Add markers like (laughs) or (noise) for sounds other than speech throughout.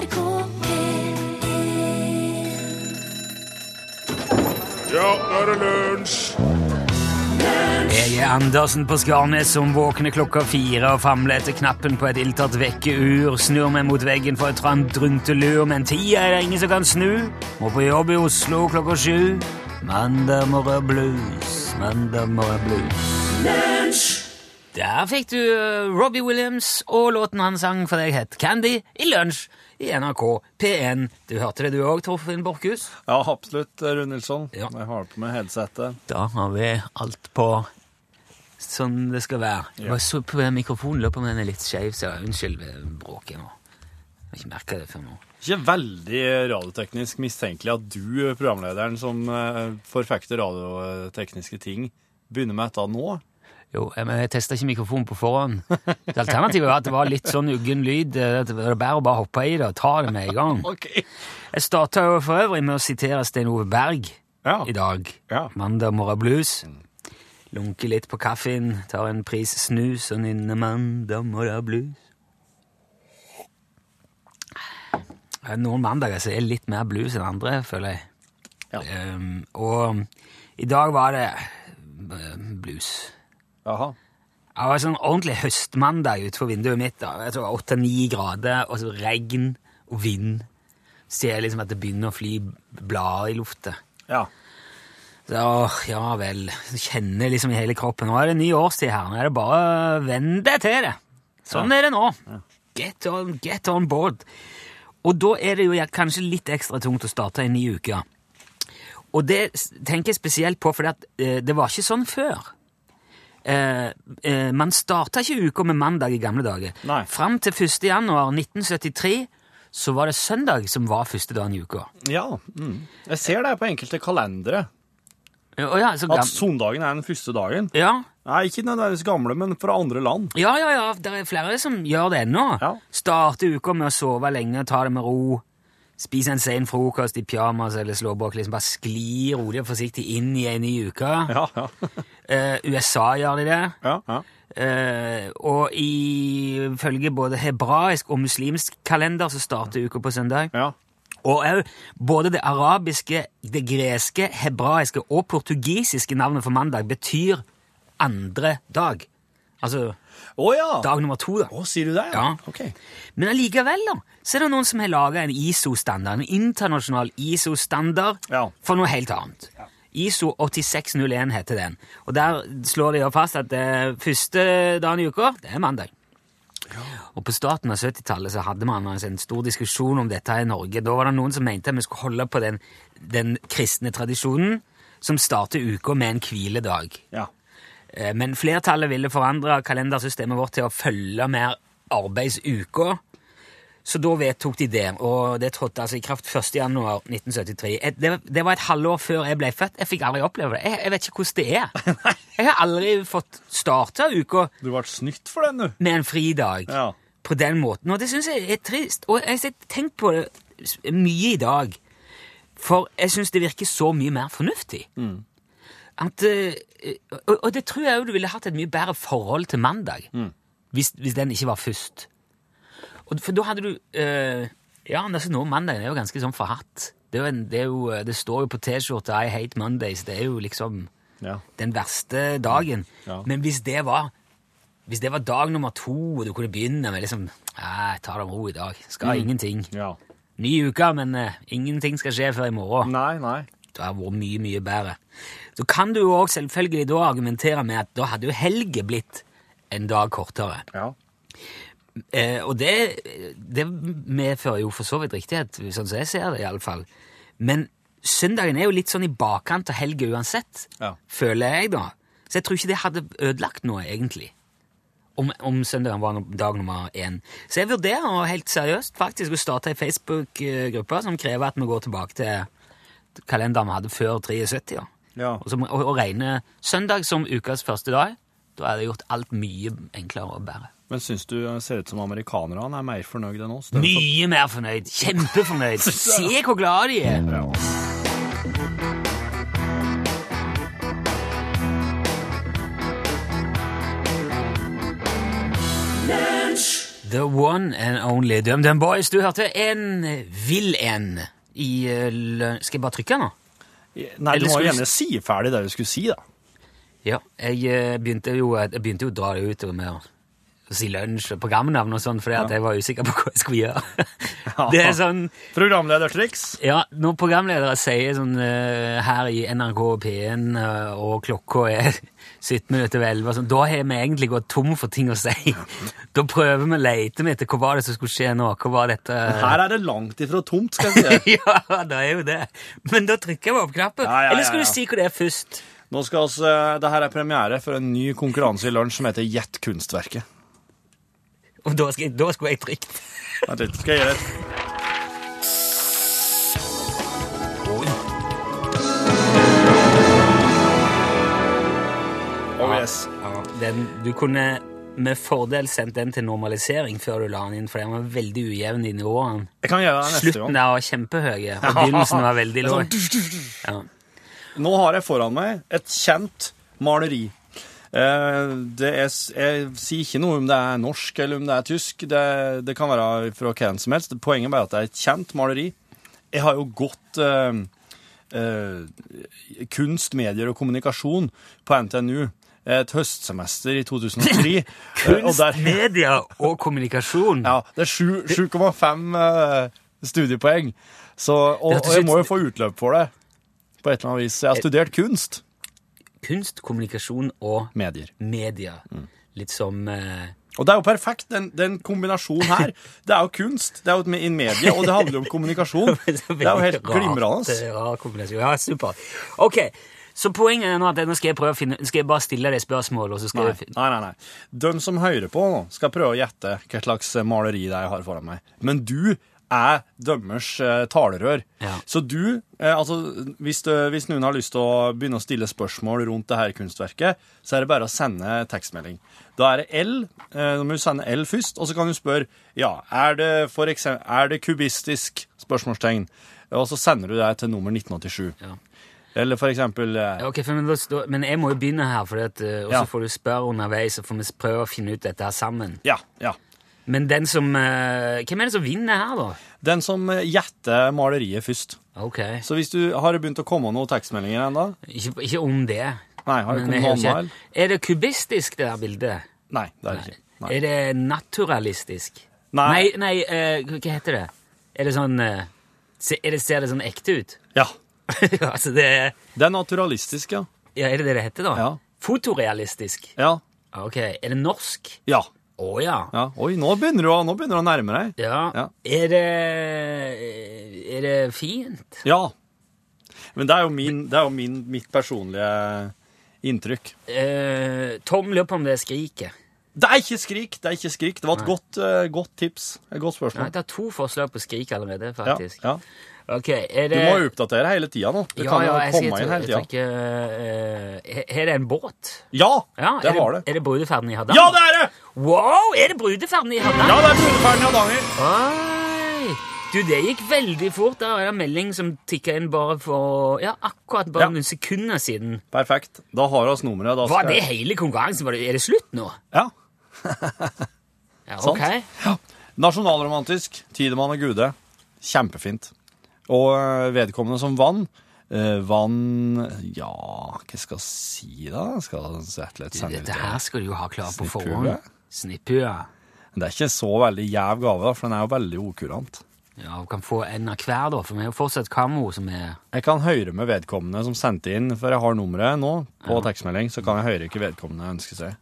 NRK P1 Ja, nå er det lunsj! Jeg er Andersen på Skarnes som våkner klokka fire og famler etter knappen på et ildtatt vekkeur, snur meg mot veggen for et trangt druntelur, men tida er det ingen som kan snu. Må på jobb i Oslo klokka sju. Mandag morgen blues, mandag morgen blues. Der fikk du eh, Robbie Williams, og låten han sang for deg het Candy i lunsj i NRK P1. Du hørte det du òg, Torfinn Borchhus? Ja, absolutt, Rune Nilsson. Ja. Jeg har på meg headsetet. Da har vi alt på sånn det skal være. Jeg bare så på mikrofonen, lurer på om den er litt skeiv, så unnskyld ved bråket nå. Jeg har ikke merka det før nå. Ikke veldig radioteknisk mistenkelig at du, programlederen som eh, forfekter radiotekniske ting, begynner med dette nå. Jo, men jeg testa ikke mikrofonen på forhånd. Så Alternativet var at det var litt sånn uggen lyd. eh, Det var bare å bare hoppe i det og ta det med en gang. (laughs) Okay. Jeg starta for øvrig med å sitere Stein Ove Berg Ja. i dag. Ja. Mandag morgen blues. Lunker litt på kaffen, tar en pris snus og nynner mandag morgen blues. Er noen mandager så er litt mer blues enn andre, føler jeg. Ja. Um, og i dag var det eh, blues. Jaha. Det var sånn ordentlig høstmandag utenfor vinduet mitt. da. Jeg tror det var 8-9 grader, og så regn og vind. Ser jeg liksom at det begynner å fly blader i lufta. Ja. Så, åh, ja vel. Så kjenner jeg liksom i hele kroppen. Nå er det ny årstid her. Nå er det bare å venne deg til det. Sånn er det nå. Get on, get on board. Og da er det jo kanskje litt ekstra tungt å starte en ny uke. Og det tenker jeg spesielt på, for eh, det var ikke sånn før. Eh, eh, man starta ikke uka med mandag i gamle dager. Nei. Fram til 1. januar 1973 så var det søndag som var første dagen i uka. Ja. Mm. Jeg ser det på enkelte kalendere, Ja, ja, så at søndagen er den første dagen. ja, Nei, ikke nødvendigvis gamle, men fra andre land. Ja, ja, ja, det er flere som gjør det ennå. Ja. Starte uka med å sove lenge, ta det med ro, spise en sen frokost i pyjamas eller slåbåk, liksom bare skli rolig og forsiktig inn i en ny uke. Ja, ja. (laughs) Eh, USA gjør de det. ja, ja. Eh, og ifølge både hebraisk og muslimsk kalender så starter uka på søndag. ja. Og òg både det arabiske, det greske, hebraiske og portugisiske navnet for mandag betyr andre dag. Altså oh, ja! dag nummer to, da. Oh, sier du det? Ja. Ok. Men allikevel, da, så er det noen som har laga en ISO-standard, en internasjonal ISO-standard, Ja. for noe helt annet. ISO 8601 heter den. Og der slår de jo fast at det første dagen i uka, det er mandag. Og på starten av 70-tallet så hadde man altså en stor diskusjon om dette i Norge. Da var det noen som mente at vi skulle holde på den, den kristne tradisjonen som starter uka med en hviledag. Ja. Eh, Men flertallet ville forandre kalendersystemet vårt til å følge mer arbeidsuka. Så da vedtok de det, og det trådte altså i kraft 1. januar 1973. Det, det var et halvår før jeg ble født. Jeg fikk aldri oppleve det. Jeg, jeg vet ikke hvordan det er. (laughs) Jeg har aldri fått starta uka Du ble snytt for den, du. med en fridag Ja. på den måten, og det syns jeg er trist. Og jeg har tenkt på det mye i dag, for jeg syns det virker så mye mer fornuftig. At, eh, og, og det tror jeg jo du ville hatt et mye bedre forhold til mandag hvis, hvis den ikke var først. Og, for da hadde du eh, Ja, altså nå mandagen er jo ganske sånn forhatt. Det, er en, det, er jo, det står jo på T-skjorta 'I hate Mondays'. Det er jo liksom Ja. den verste dagen. Ja. Men hvis det var hvis det var dag nummer to, og du kunne begynne med liksom Jeg ta det med ro i dag, skal ingenting. ja. Ny uke, men uh, ingenting skal skje før i morgen. Nei, nei. Det har vært mye, mye bedre. Så kan du jo selvfølgelig da argumentere med at da hadde jo helge blitt en dag kortere. Ja. Eh, og det, det medfører jo for så vidt riktighet, sånn som jeg ser det iallfall. Men søndagen er jo litt sånn i bakkant av helga uansett, Ja. føler jeg, da. Så jeg tror ikke det hadde ødelagt noe, egentlig. Om, om søndagen var dag nummer én. Så jeg vurderer helt seriøst faktisk å starte ei Facebook-gruppe som krever at vi går tilbake til kalenderen vi hadde før 73. Ja. Ja. Og, som, og, og regne søndag som ukas første dag. Da er det gjort alt mye enklere og bedre. Men syns du det ser ut som amerikanerne er mer fornøyd enn oss? Mye mer fornøyd. Kjempefornøyd. (laughs) Se hvor glade de er. Ja. The one and only Dum Dum Boys. Du hørte en vill en i eh, Skal jeg bare trykke nå? Nei, du må skulle- gjerne si ferdig det du skulle si, da. Ja, jeg eh, begynte jo, jeg begynte jo å dra det ut med å si lunsj og programnavn og sånn, fordi at jeg var usikker på (laughs) hva jeg skulle gjøre. Det er sånn Programledertriks. Ja, når programledere sier sånn eh, her i NRK P1 eh, og klokka er 17 minutter over 11, sånn, da har vi egentlig gått tom for ting å si. (laughs) Da prøver vi å lete med etter hva var det som skulle skje nå. Hva var dette Her er det langt ifra tomt, skal jeg si. (laughs) Ja, det er jo det. Men da trykker jeg bare på knappen. Ja, ja, Eller skal du si hva det er først? Nå skal oss, eh, det her er premiere for en ny konkurranse i lunsj som heter Gjett kunstverket. Og da, skal da skulle jeg trykt. Vent litt, skal jeg gjøre et yes. Ja, den, du kunne med fordel sendt den til normalisering før du la den inn, for den var veldig ujevn i nivåene. Jeg kan gjøre det neste Slutten der var kjempehøy, og begynnelsen var veldig (laughs) lav. Ja. Nå har jeg foran meg et kjent maleri. Eh, Det er, jeg sier ikke noe om det er norsk eller om det er tysk. Det, det kan være fra hvem som helst. Poenget er bare at det er et kjent maleri. Jeg har jo gått eh, eh, kunst, medier og kommunikasjon på NTNU et høstsemester i 2003. (laughs) eh, Kunst, der- media og kommunikasjon. (laughs) Ja, det er 7,5 eh, studiepoeng. Så, og, og jeg må jo få utløp for det. På et eller annet vis. Jeg har studert kunst. Kunst, kommunikasjon og Medier. media. Mm. Litt som eh, Og det er jo perfekt, den, den kombinasjonen her. (laughs) Det er jo kunst, det er jo et- medie, og det handler jo om kommunikasjon. Det er jo helt glimrende. Rar kombinasjon. Ja, super. Ok, så poenget er nå at nå skal jeg prøve å finne Skal jeg bare stille deg spørsmål, og så skal Nei, jeg finne nei, nei, nei. De som hører på nå, skal prøve å gjette hva slags maleri det er jeg har foran meg. Men du er dømmers eh, talerør. Ja. Så du, eh, altså, hvis, du, hvis noen har lyst til å begynne å stille spørsmål rundt det her kunstverket, så er det bare å sende tekstmelding. Da er det L. Eh, da må du sende L først, og så kan du spørre ja, er det, for eksempel, er det kubistisk spørsmålstegn. Og så sender du det til nummer 1987. Ja. Eller for eksempel eh, Ok, for, men, da men jeg må jo begynne her, for eh, og så Ja. får du spørre underveis, så får vi prøve å finne ut dette her sammen. Ja, ja. Men den som eh, Hvem er det som vinner her, da? Den som eh, gjetter maleriet først. Ok, Så hvis du har det begynt å komme noen tekstmeldinger ennå? ikke, ikke om det. Nei, har det Men jeg kommet har noen ikke- Er det kubistisk, det der bildet? Nei, det er det ikke. Nei. Er det naturalistisk? Nei. Nei, nei eh, hva heter det? Er det sånn eh, se, er det, Ser det sånn ekte ut? Ja. (laughs) altså, det er Det er naturalistisk, ja. Ja, er det det det heter, da? Ja. Fotorealistisk. Ja. Ok, Er det norsk? Ja. Å ja. ja. Oi, nå begynner du å, nå begynner du å nærme deg. ja. Ja. Er det Er det fint? Ja. Men det er jo, min, det er jo min, mitt personlige inntrykk. Eh, Tom lurer på om det er skriket. Det er ikke skrik! Det er ikke skrik. Det var et godt, eh, godt tips. Et godt spørsmål spørsmål. det er to forslag på skrik allerede, faktisk. Ja, ja. Ok, er Du må jo oppdatere hele tida nå. Det ja, kan jo ja, komme inn hele tida. eh, Er det en båt? Ja, Ja, det var det. Er det brudeferden i Hardanger? Ja, det er det! Wow, er det brudeferden i Hardanger? Ja, det er brudeferden i Hardanger. Du, det gikk veldig fort. Der er det en melding som tikka inn bare for Ja, akkurat bare Ja. noen sekunder siden. Perfekt. Da har vi nummeret. Da Var det hele konkurransen? Var det, er det slutt nå? Ja. (laughs) Ja, Sant. ok. Nasjonalromantisk. Tidemann og Gude. Kjempefint. Og øh, vedkommende som vann øh, Vann Ja, hva skal jeg si, da? Skal jeg litt sende Dette her skal du jo ha klar på forhånd. Snipphue. Det er ikke så veldig jæv gave, da, for den er jo veldig okurant. Ja, du kan få en av hver, da, for vi har jo fortsatt Kammo som er Jeg kan høre med vedkommende som sendte inn, for jeg har nummeret nå på tekstmelding, så kan jeg høre hva vedkommende ønsker seg.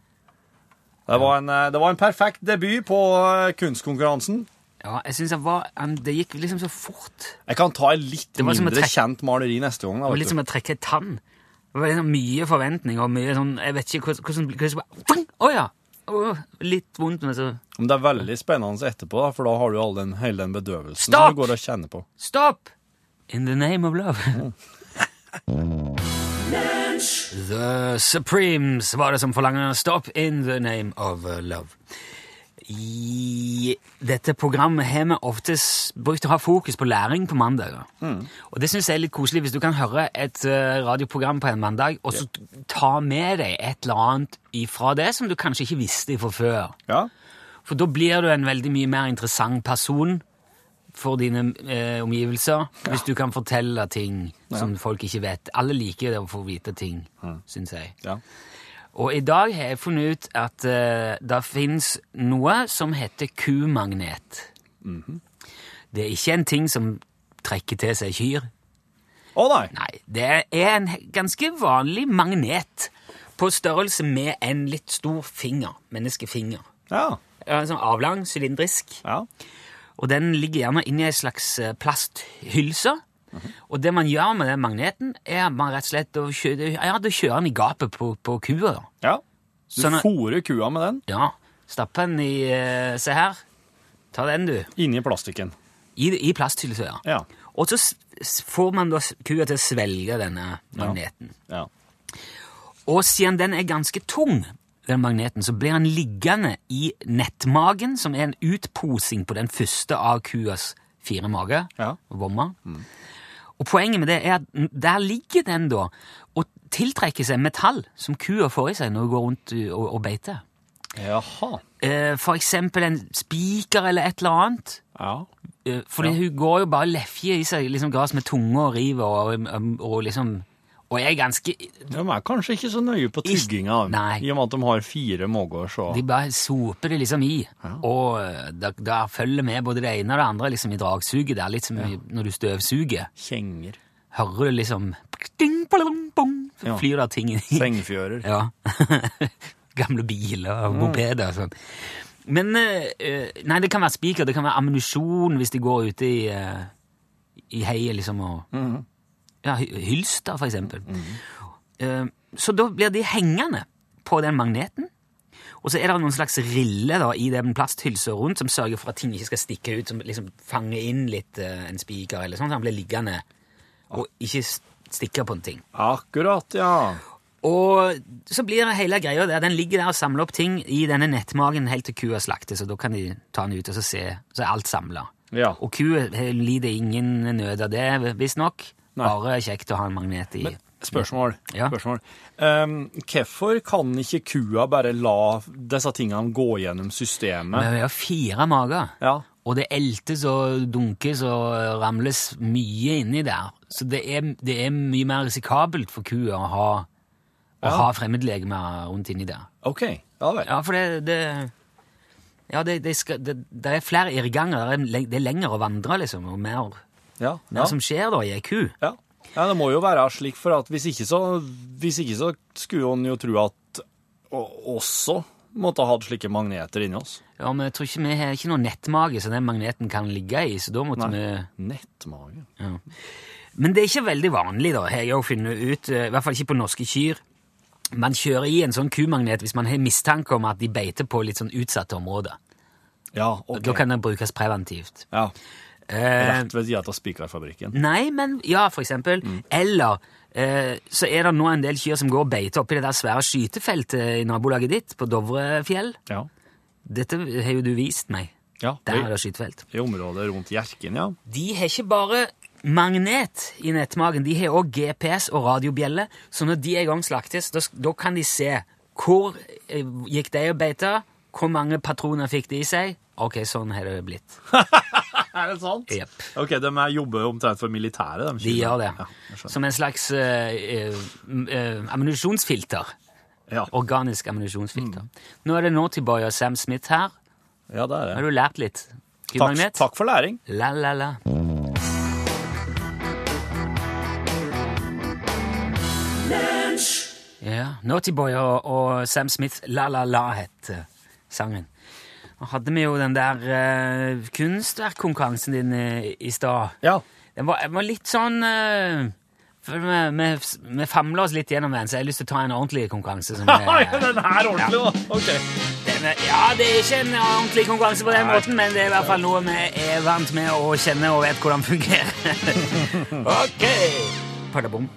Det var en, øh, det var en perfekt debut på kunstkonkurransen. Ja, jeg synes det var Det gikk liksom så fort. Jeg kan ta et litt Det var som å mindre trekke- kjent maleri neste gang. Da, Det var litt som å trekke et tann. Det var liksom mye forventninger og mye sånn Jeg vet ikke hvordan Å oh, ja! Oh, litt vondt, men så Men det er veldig spennende etterpå, for da har du all den, hele den bedøvelsen Stopp! du går og kjenner på. Stopp! In the name of love. The Supremes var det som forlanger stopp in the name of love. I dette programmet har vi oftest brukt å ha fokus på læring på mandager. Og det syns jeg er litt koselig hvis du kan høre et uh, radioprogram på en mandag, og så ta med deg et eller annet ifra det som du kanskje ikke visste fra før. Ja, For da blir du en veldig mye mer interessant person for dine eh, omgivelser, hvis du kan fortelle ting som folk ikke vet. Alle liker det å få vite ting, syns jeg. Ja. Og i dag har jeg funnet ut at uh, det fins noe som heter kumagnet. Det er ikke en ting som trekker til seg kyr. Å nei! Nei, det er en ganske vanlig magnet på størrelse med en litt stor finger. Menneskefinger. Ja. En Sånn avlang, sylindrisk. Ja. Og den ligger gjerne inni ei slags Og det man gjør med den magneten, er at man rett og slett å kjøre, ja, du kjører den i gapet på, på kua. da. ja. Du Sånn fôrer kua med den Ja, stapper den i eh, Se her. Ta den, du. inni plastikken. I, i plasthylse, ja. Ja. Og så får man da kua til å svelge denne magneten. Ja. Og siden den er ganske tung, den magneten, så blir den liggende i nettmagen, som er en utposing på den første av kuas fire mager, Ja. vommer. Og poenget med det er at der ligger den da, og tiltrekker seg metall som kua får i seg når hun går rundt og, og beiter. Jaha. Eh, For eksempel en spiker eller et eller annet. Ja. Fordi Fordi hun går jo bare og lefjer i seg liksom gras med tunge og river og, og, og liksom Og jeg er ganske De er kanskje ikke så nøye på tygginga, Nei. i og med at de har fire måger, så De bare soper det liksom i, og eh, da, da følger med både det ene og det andre liksom i dragsuget Det er litt som ja. når du støvsuger. kjenger. Hører du liksom ding, balong, bong, så Ja. flyr det ting i. Sengefjører. Ja. (laughs) Gamle biler og mopeder og sånn. Men eh, eh, Nei, det kan være spiker, det kan være ammunisjon hvis de går ute i, i heiet, liksom, og mm hy- hylster, for eksempel. Eh, så da blir de hengende på den magneten. Og så er det noen slags rille da, i den plasthylsa rundt som sørger for at ting ikke skal stikke ut, som liksom fanger inn litt eh, en spiker, eller sånn, så han blir liggende og ikke stikke på en ting. Akkurat, ja. Og så blir det hele greia der. Den ligger der og samler opp ting i denne nettmagen helt til kua slaktes, og da kan de ta den ut og så se, så er alt samla. Ja. Og kua eh, lider ingen nød av det, visstnok. Bare kjekt å ha en magnet i. Spørsmål. Ja. Spørsmål. Um, hvorfor kan ikke kua bare la disse tingene gå gjennom Men systemet? vi har fire mager, Ja. og det eltes og dunkes og ramles mye inni der. Så det er, det er mye mer risikabelt for kua å ha, å Ja. ha fremmedlegemer rundt inni der. OK. Ja vel. Ja, for det, det Ja, det, det, skal, det, det er flere irrganger. Det er, le- det lenger å vandre, liksom, og mer, Ja. Ja. som skjer da i ei ku. ja. ja, det må jo være slik, for at hvis ikke så, hvis ikke så skulle en jo tro at også måtte ha hatt slike magneter inni oss. Ja, men jeg tror ikke vi har ikke noe nettmage som den magneten kan ligge i, så da måtte Nei. vi Nettmage. ja. Men det er ikke veldig vanlig, da, har jeg jo funnet ut, eh, i hvert fall ikke på norske kyr. Man kjører i en sånn kumagnet hvis man har mistanke om at de beiter på litt sånn utsatte områder. Ja, ok. Da kan det brukes preventivt. Ja, Rett ved siden av spikerfabrikken. Nei, men ja, for eksempel. Eller eh, så er det nå en del kyr som går og beiter oppi det der svære skytefeltet i nabolaget ditt, på Dovrefjell. Ja. Dette har jo du vist meg. ja. Der er det skytefelt. I området rundt Hjerkinn, ja. De har ikke bare magnet i nettmagen, de har òg GPS og radiobjelle, så når de er i gang slaktes, da, da kan de se hvor eh, gikk de og beita, hvor mange patroner fikk de i seg. Ok, sånn har det blitt. (laughs) Er det sant? Yep. Ok, de er jobber omtrent for militæret, de. De gjør det. Ja. Som en slags uh, eh, ammunisjonsfilter. Ja. Organisk ammunisjonsfilter. Nå er det Naughtyboy og Sam Smith her. ja, det er det. Har du lært litt? Takk, takk for læring. La, la, la. Ja, Naughtyboy og, og Sam Smith, La La La het eh, sangen. Og hadde vi jo den der uh, kunstverkkonkurransen din eh, i stad. Ja. Den var, den var litt sånn uh, for Vi, vi, vi famla oss litt gjennom den, så jeg har lyst til å ta en ordentlig konkurranse. Som (laughs) er, er, den er ordentlig, da. Ok. den ja, det er ikke en ordentlig konkurranse på den Nei. måten, men det er i hvert fall noe vi er vant med å kjenne og vet hvordan fungerer. (laughs) ok! Padabom.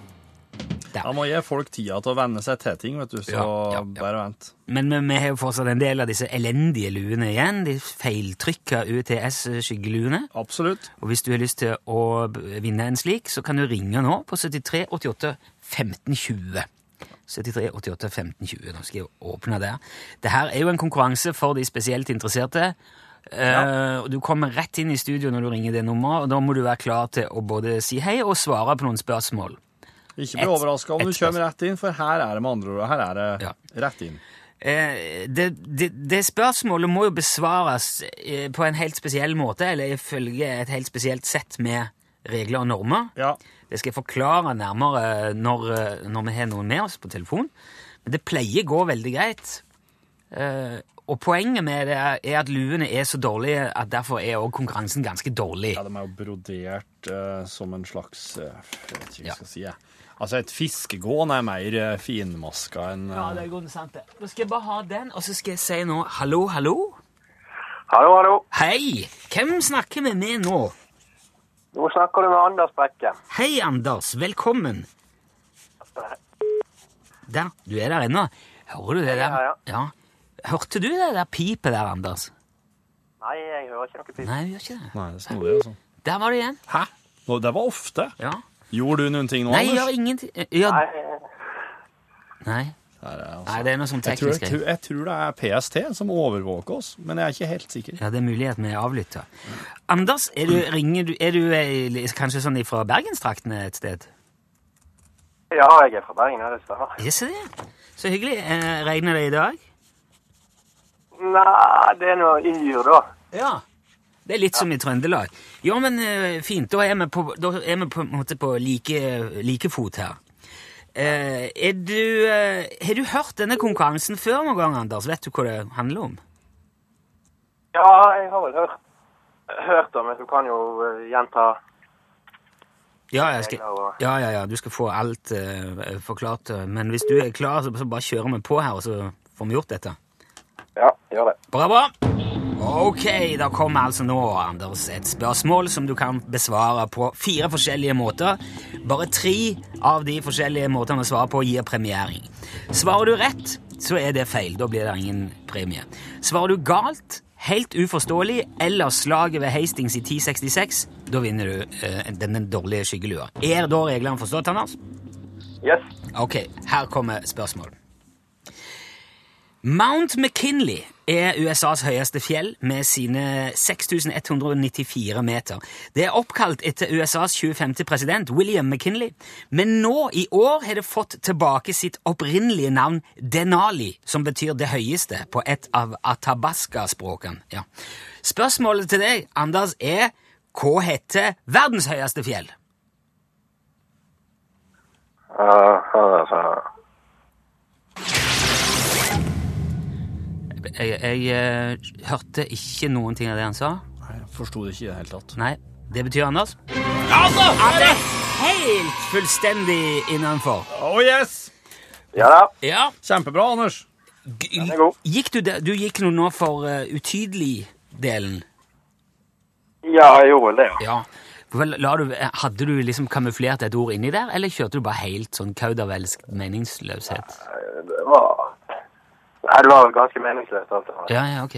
Da må gi folk tida til å venne seg til ting, vet du, så Ja, ja, ja. bare vent. Men vi, har jo fortsatt en del av disse elendige luene igjen. De feiltrykka UTS-skyggeluene. Absolutt. Og hvis du har lyst til å vinne en slik, så kan du ringe nå på 73 88 15 20. 73 88 15 20. Nå skal jeg åpne der. Det her er jo en konkurranse for de spesielt interesserte. Ja. og Du kommer rett inn i studio når du ringer det nummeret, og da må du være klar til å både si hei og svare på noen spørsmål. Ikke bli overraska om et du kommer rett inn, for her er det med andre ord her er det Ja. rett inn. Eh, det, det, det spørsmålet må jo besvares eh, på en helt spesiell måte, eller ifølge et helt spesielt sett med regler og normer. Ja. Det skal jeg forklare nærmere når, eh, når vi har noen med oss på telefon. Men det pleier gå veldig greit. Eh, og poenget med det er at luene er så dårlige at derfor er også konkurransen ganske dårlig. ja, de er jo brodert uh, som en slags uh, Jeg vet ikke hva jeg skal si. jeg. Altså, et fiskegåen er mer eh, finmaska enn Ja, eh, det er godt sant det. Da skal jeg bare ha den, og så skal jeg si nå hallo, hallo. Hallo, hallo. Hei! Hvem snakker vi med nå? Nå snakker du med Anders Brekke. Hei, Anders. Velkommen. Der. Du er der ennå. Hører du det der? Ja, ja. Hørte du det der pipet der, Anders? Nei, jeg hører ikke noe pip. Nei, du gjør ikke det. Nei, det er snodig, altså. Der var det igjen. Hæ? Nå, det var ofte. Ja. Gjorde du noen ting nå, Nei, jeg gjør Anders? ingenting. Ja. Nei, Nei. Er, altså. Nei, det er noe sånn teknisk jeg, tror, jeg tror det er PST som overvåker oss, men jeg er ikke helt sikker. Ja, det er mulig at vi er avlytta. Anders, er du, ringer du, er du eh, kanskje sånn fra Bergenstraktene et sted? ja, jeg er fra Bergen, ja, det stemmer. Ja, se det. Så hyggelig. Eh, regner det i dag? Nei, det er noe yr, da. Ja. Det er litt som i Trøndelag. Ja, men eh, fint. Da er vi på, er vi på en måte på like, like fot her. Eh, er du, eh, har du hørt denne konkurransen før noen gang, Anders? Vet du hva det handler om? Ja, jeg har vel hørt, hørt det, men du kan jo eh, gjenta Ja, skal, ja, ja, ja, du skal få alt eh, forklart. Men hvis du er klar, så, så bare kjører vi på her, og så får vi gjort dette. Ja, gjør det. Bra, bra. Ok, da kommer altså nå, Anders, et spørsmål som du kan besvare på fire forskjellige måter. Bare tre av de forskjellige måtene å svare på gir premiering. Svarer du rett, så er det feil. Da blir det ingen premie. Svarer du galt, helt uforståelig, eller slaget ved Hastings i 1066, da vinner du eh, denne dårlige skyggelua. Er da reglene forstått, Anders? Yes. Ok, her kommer spørsmål. Mount McKinley er USAs høyeste fjell med sine 6194 meter. Det er oppkalt etter USAs 25. president, William McKinley. Men nå i år har det fått tilbake sitt opprinnelige navn Denali, som betyr det høyeste på et av atabaska-språkene. Ja. Spørsmålet til deg, Anders, er hva heter verdens høyeste fjell? Uh, altså, Jeg, jeg eh, hørte ikke noen ting av det han sa. Nei, Jeg forsto det ikke i det hele tatt. Nei, det betyr Anders? Han er helt fullstendig innenfor. Oh yes! ja da, Ja. Kjempebra, Anders. G- Den er god. Gikk du, det- du gikk nå nå for uh, utydelig-delen. ja, jeg gjorde det, ja. Ja. Vel, La du, eh, hadde du liksom kamuflert et ord inni der, eller kjørte du bare helt sånn kaudervelsk meningsløshet? Det var Nei, det var ganske meningsløst alt det her. Ja, ja, ok.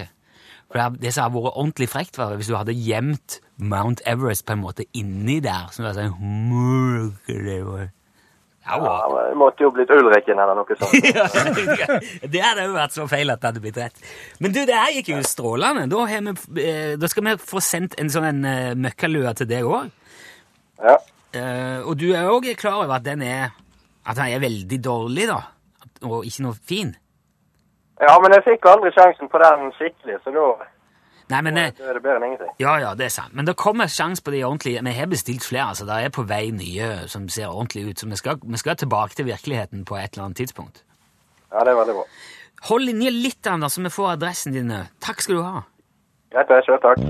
For det, som hadde vært ordentlig frekt, var hvis du hadde gjemt Mount Everest på en måte inni der. som var sånn mørk, det var... Ja, Ja, det måtte jo blitt Ulriken eller noe sånt. (laughs) Ja, det hadde jo vært så feil at det hadde blitt rett. Men du, det her gikk jo strålende. Da, vi, eh, da skal vi få sendt en sånn en, eh, møkkalue til deg òg. Ja. og du er òg klar over at den er At den er veldig dårlig, da. Og ikke noe fin. Ja, men jeg fikk aldri sjansen på den skikkelig, så da Nei, men det da er det bedre enn ingenting. Ja, ja, det er sant. Men det kommer sjans på de ordentlige. Vi har bestilt flere. altså Det er på vei nye som ser ordentlig ut. Så vi skal, vi skal tilbake til virkeligheten på et eller annet tidspunkt. Ja, det er veldig bra. Hold linje litt, Anders, så vi får adressen din. Takk skal du ha. Greit. Sjøl takk.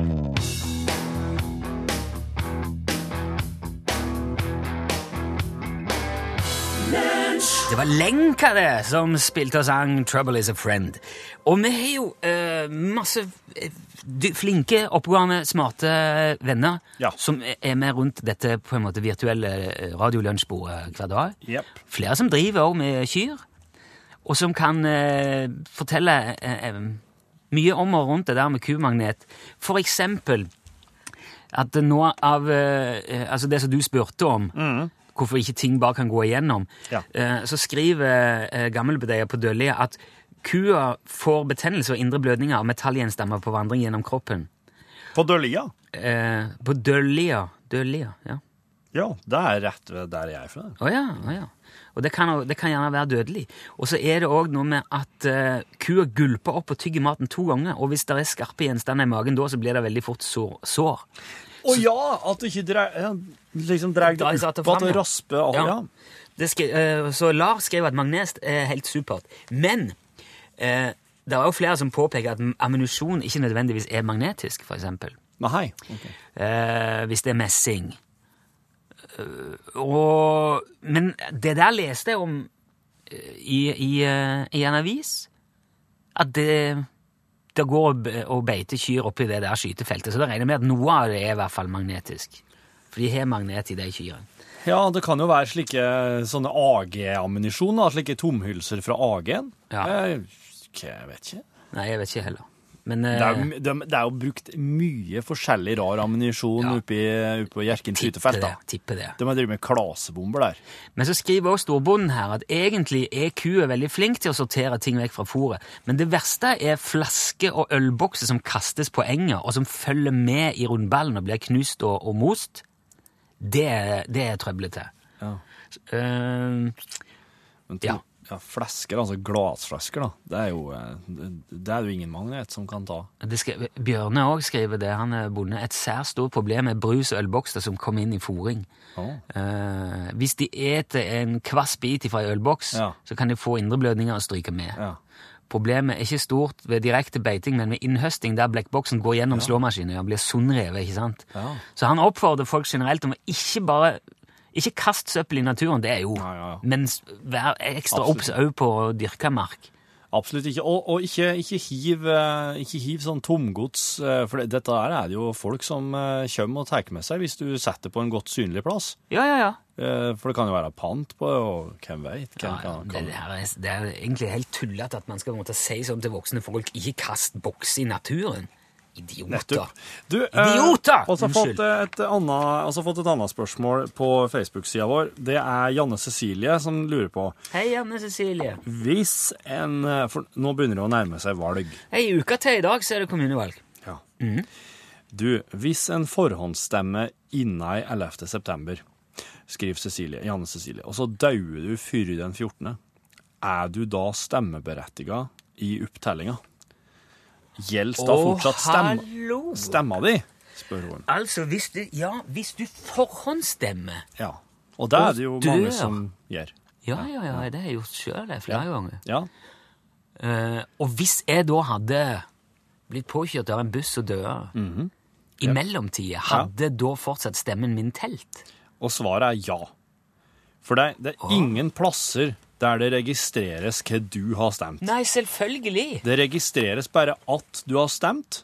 Det var Lenka det som spilte og sang 'Trouble Is A Friend'. Og vi har jo eh, masse eh, flinke, oppegående, smarte venner Ja. som er med rundt dette på en måte virtuelle eh, radiolunsjbordet hver dag. Yep. Flere som driver òg med kyr, og som kan eh, fortelle eh, eh, mye om og rundt det der med kumagnet. For eksempel at noe nå av Altså det som du spurte om, hvorfor ikke ting bare kan gå igjennom, Ja. eh, så skriver gammelbedeier på Dølje at kua får betennelse og indre blødninger av metallgjenstander på vandring gjennom kroppen. På Dølja? Eh, på Dølja. Dølja, ja. Ja, det er rett ved der jeg er fra. Å ja, oh, ja. Og det kan, det kan gjerne være dødelig. Og så er det òg noe med at uh, kua gulper opp og tygger maten to ganger, og hvis det er skarpe gjenstander i magen da, så blir det veldig fort sår. sår. Å ja! At du ikke dre, liksom dreier er det det opp at du rasper av. Ja. Ja. Det skri, eh, så Lars skrev at magnest er helt supert. Men eh, det er jo flere som påpeker at ammunisjon ikke nødvendigvis er magnetisk, for eksempel. Nei. Okay. Eh, hvis det er messing. Eh, og, men det der leste jeg om eh, i, i, eh, i en avis. At det, det går og og beiter kyr oppi det der skytefeltet. Så da regner jeg med at noe av det er i hvert fall magnetisk. For de har magnet i de kyrne. Ja, det kan jo være slike sånne AG-ammunisjon, slike tomhylser fra AG-en. Ja. Jeg, Jeg vet ikke. Nei, jeg vet ikke heller. Men Det eh, er, jo- det, det er jo brukt mye forskjellig rar ammunisjon Ja. oppi, oppi på Hjerkinn skytefelt. det. Tipper det. De har drevet med klasebomber der. Men så skriver også storbonden her at egentlig er kua veldig flink til å sortere ting vekk fra fôret. Men det verste er flasker og ølbokser som kastes på enga, og som følger med i rundballen og blir knust og, og most. Det, det er trøblete. Ja. Uh, Men to, Ja. Ja. Flasker, altså glassflasker, da. Det er jo, eh, det, er jo ingen magnet som kan ta. det skrev, Bjørne òg skriver det. Han er bonde. Et særs stort problem er brus- og ølbokser som kommer inn i fòring. Oh. Eh, hvis de eter en kvass bit fra en ølboks, Ja. så kan de få indreblødninger og stryke med. Ja. Problemet er ikke stort ved direkte beiting, men ved innhøsting der blekkboksen går gjennom slåmaskinen og blir sundrevet. ikke sant? Ja. Så han oppfordrer folk generelt om å ikke bare ikke kast søppel i naturen, det er jo, Ja, ja, ja. men vær ekstra obs òg på dyrka mark. Absolutt ikke. Og, og ikke, ikke, hiv, eh, ikke hiv sånn tomgods, eh, for det, dette her er det jo folk som eh, kommer og tar med seg hvis du setter på en godt synlig plass. Ja, ja, ja. For det kan jo være pant på det, og hvem vet? ja, ja. Det, det, er egentlig helt tullete at man skal måtte si sånn til voksne folk ikke kast boks i naturen. Idioter. Du, Idioter! Eh, også fått et annet, også fått et annet spørsmål på Facebook-sida vår. Det er Janne Cecilie som lurer på Hei, Janne Cecilie. Hvis en eh, For nå begynner det å nærme seg valg. Ei uka til i dag så er det kommunevalg. Ja. Mhm. Du, hvis en forhåndsstemme innen 11. september, skriver Cecilie, Janne Cecilie, og så dauer du før den 14., er du da stemmeberettiga i opptellinga? Gjelder da fortsatt stem, hallo! stemma di? spør hun. Altså, hvis du, ja, hvis du forhåndsstemmer Ja. Og det er det jo mange som gjør. Ja, ja, ja, det har jeg gjort sjøl flere ganger. Ja. Uh, og hvis jeg da hadde blitt påkjørt av en buss og døde -hmm. i mellomtida, hadde da fortsatt stemmen min telt? Og svaret er ja. For det, det er ingen plasser der det registreres hva du har stemt. Nei, selvfølgelig! Det registreres bare at du har stemt.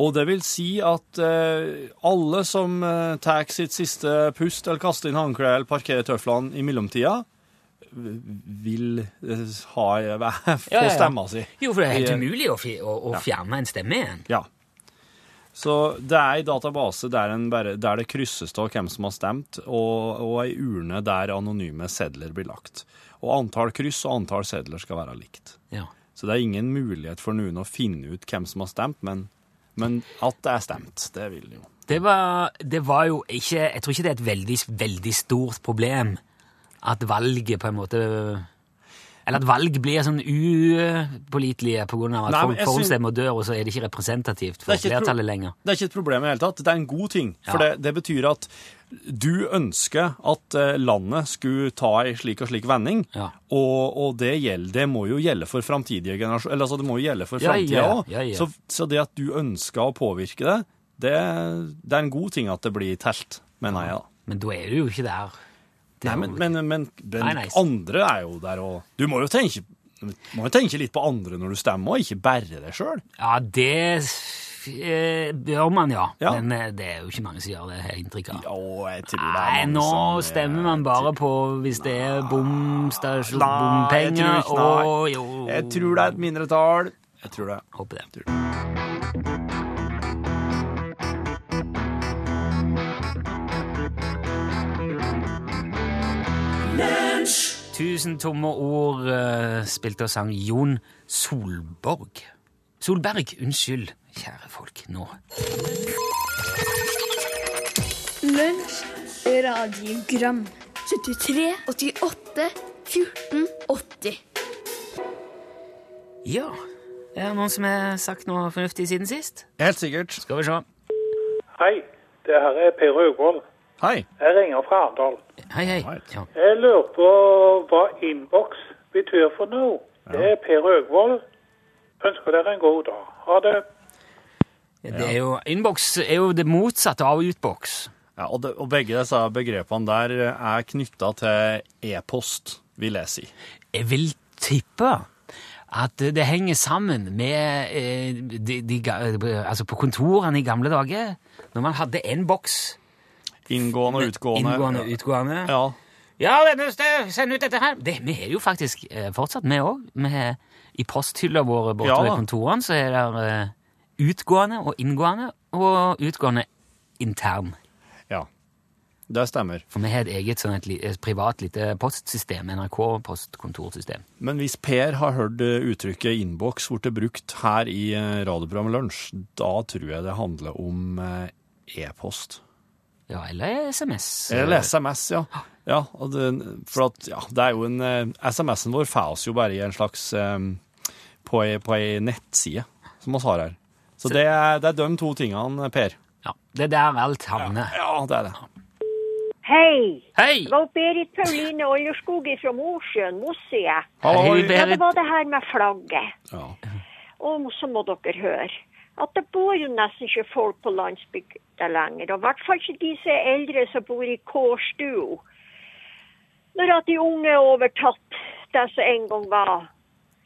Og det vil si at eh, alle som eh, tar sitt siste pust, eller kaster inn håndkleet eller parkerer tøflene i mellomtida, vil eh, ha, (laughs) få Ja, ja, stemma si. Jo, for det er helt umulig å, fj- å, å fjerne en stemme igjen. Ja. Så det er ei database der, en bare, der det krysses av hvem som har stemt, og, og ei urne der anonyme sedler blir lagt. Og antall kryss og antall sedler skal være likt. Ja. Så det er ingen mulighet for noen å finne ut hvem som har stemt, men, men at det er stemt, det vil jo. Det var, det var jo ikke Jeg tror ikke det er et veldig, veldig stort problem at valget på en måte Eller at valg blir sånn upålitelige av at Nei, folk forhåndsstemmer dør, og så er det ikke representativt for er flertallet lenger. Det er ikke et problem i det hele tatt. Det er en god ting. For Ja. det, det betyr at du ønsker at eh, landet skulle ta ei slik og slik vending, Ja. og, og det, gjelder, det må jo gjelde for framtidige generasjoner. Eller altså, det må jo gjelde for framtida òg. ja. Så, så det at du ønsker å påvirke det, det, det er en god ting at det blir telt, mener jeg. da. Men da er du jo ikke der. Nei, men, men, men, men Nei, nei. andre er jo der og Du må jo tenke, må jo tenke litt på andre når du stemmer, og ikke bare deg sjøl. Ja, det eh, bør man, ja. Ja. Men eh, det er jo ikke mange som gjør det, har jeg inntrykk av. Jo, jeg tror det er Nei, nå som, eh, stemmer man bare på hvis det er bomstasjon, bompenger og jo Jeg tror det er et mindretall. Jeg tror det. Håper det. Tusen tomme ord eh, spilte og sang Jon Solborg. Solberg, unnskyld, kjære folk, nå. Lunsj, radiogram 73, 88, 14, 80 Ja, er det noen som har sagt noe fornuftig siden sist? Helt sikkert. Skal vi se. Hei, det her er Per Øgvold. Hei. Jeg ringer fra Arendal. Hei, hei. Ja. Jeg lurer på hva innboks betyr for noe. Det er Per Øgvold. Ønsker dere en god dag. Ha det. Det er jo, Innboks er jo det motsatte av utboks. Ja, og, det, og begge disse begrepene der er knytta til e-post, vil jeg si. Jeg vil tippe at det henger sammen med eh, de, de, altså på kontorene i gamle dager, når man hadde en boks. Inngående og utgående. Inngående og utgående. Ja. Ja, send ut dette her. Det, vi er jo faktisk eh, fortsatt vi òg. I posthylla våre borte Ja ved kontorene så er det eh, utgående og inngående, og utgående intern. ja. Det stemmer. For vi har et eget sånn et, et privat lite postsystem, NRK-postkontorsystem. Men hvis Per har hørt eh, uttrykket innboks blitt brukt her i radioprogrammet Lunsj, da tror jeg det handler om eh, e-post. Ja, eller SMS. Eller SMS, ja. ja og det, for at, ja, det er jo en eh, SMS-en vår får oss jo bare i en slags um, på ei, nettside som vi har her. Så det er, det er de to tingene, Per. Ja, det er der alt havner. Ja, det er det. Hei! Hei! Det var Berit Pauline Olderskog fra Mosjøen, Mosse. Hei, Berit. Ja, det var det her med flagget. Ja. Og så må dere høre at det bor jo nesten ikke folk på landsbygda lenger. Og i hvert fall ikke de som er eldre som bor i kårstua. Når at de unge har overtatt det som en gang var,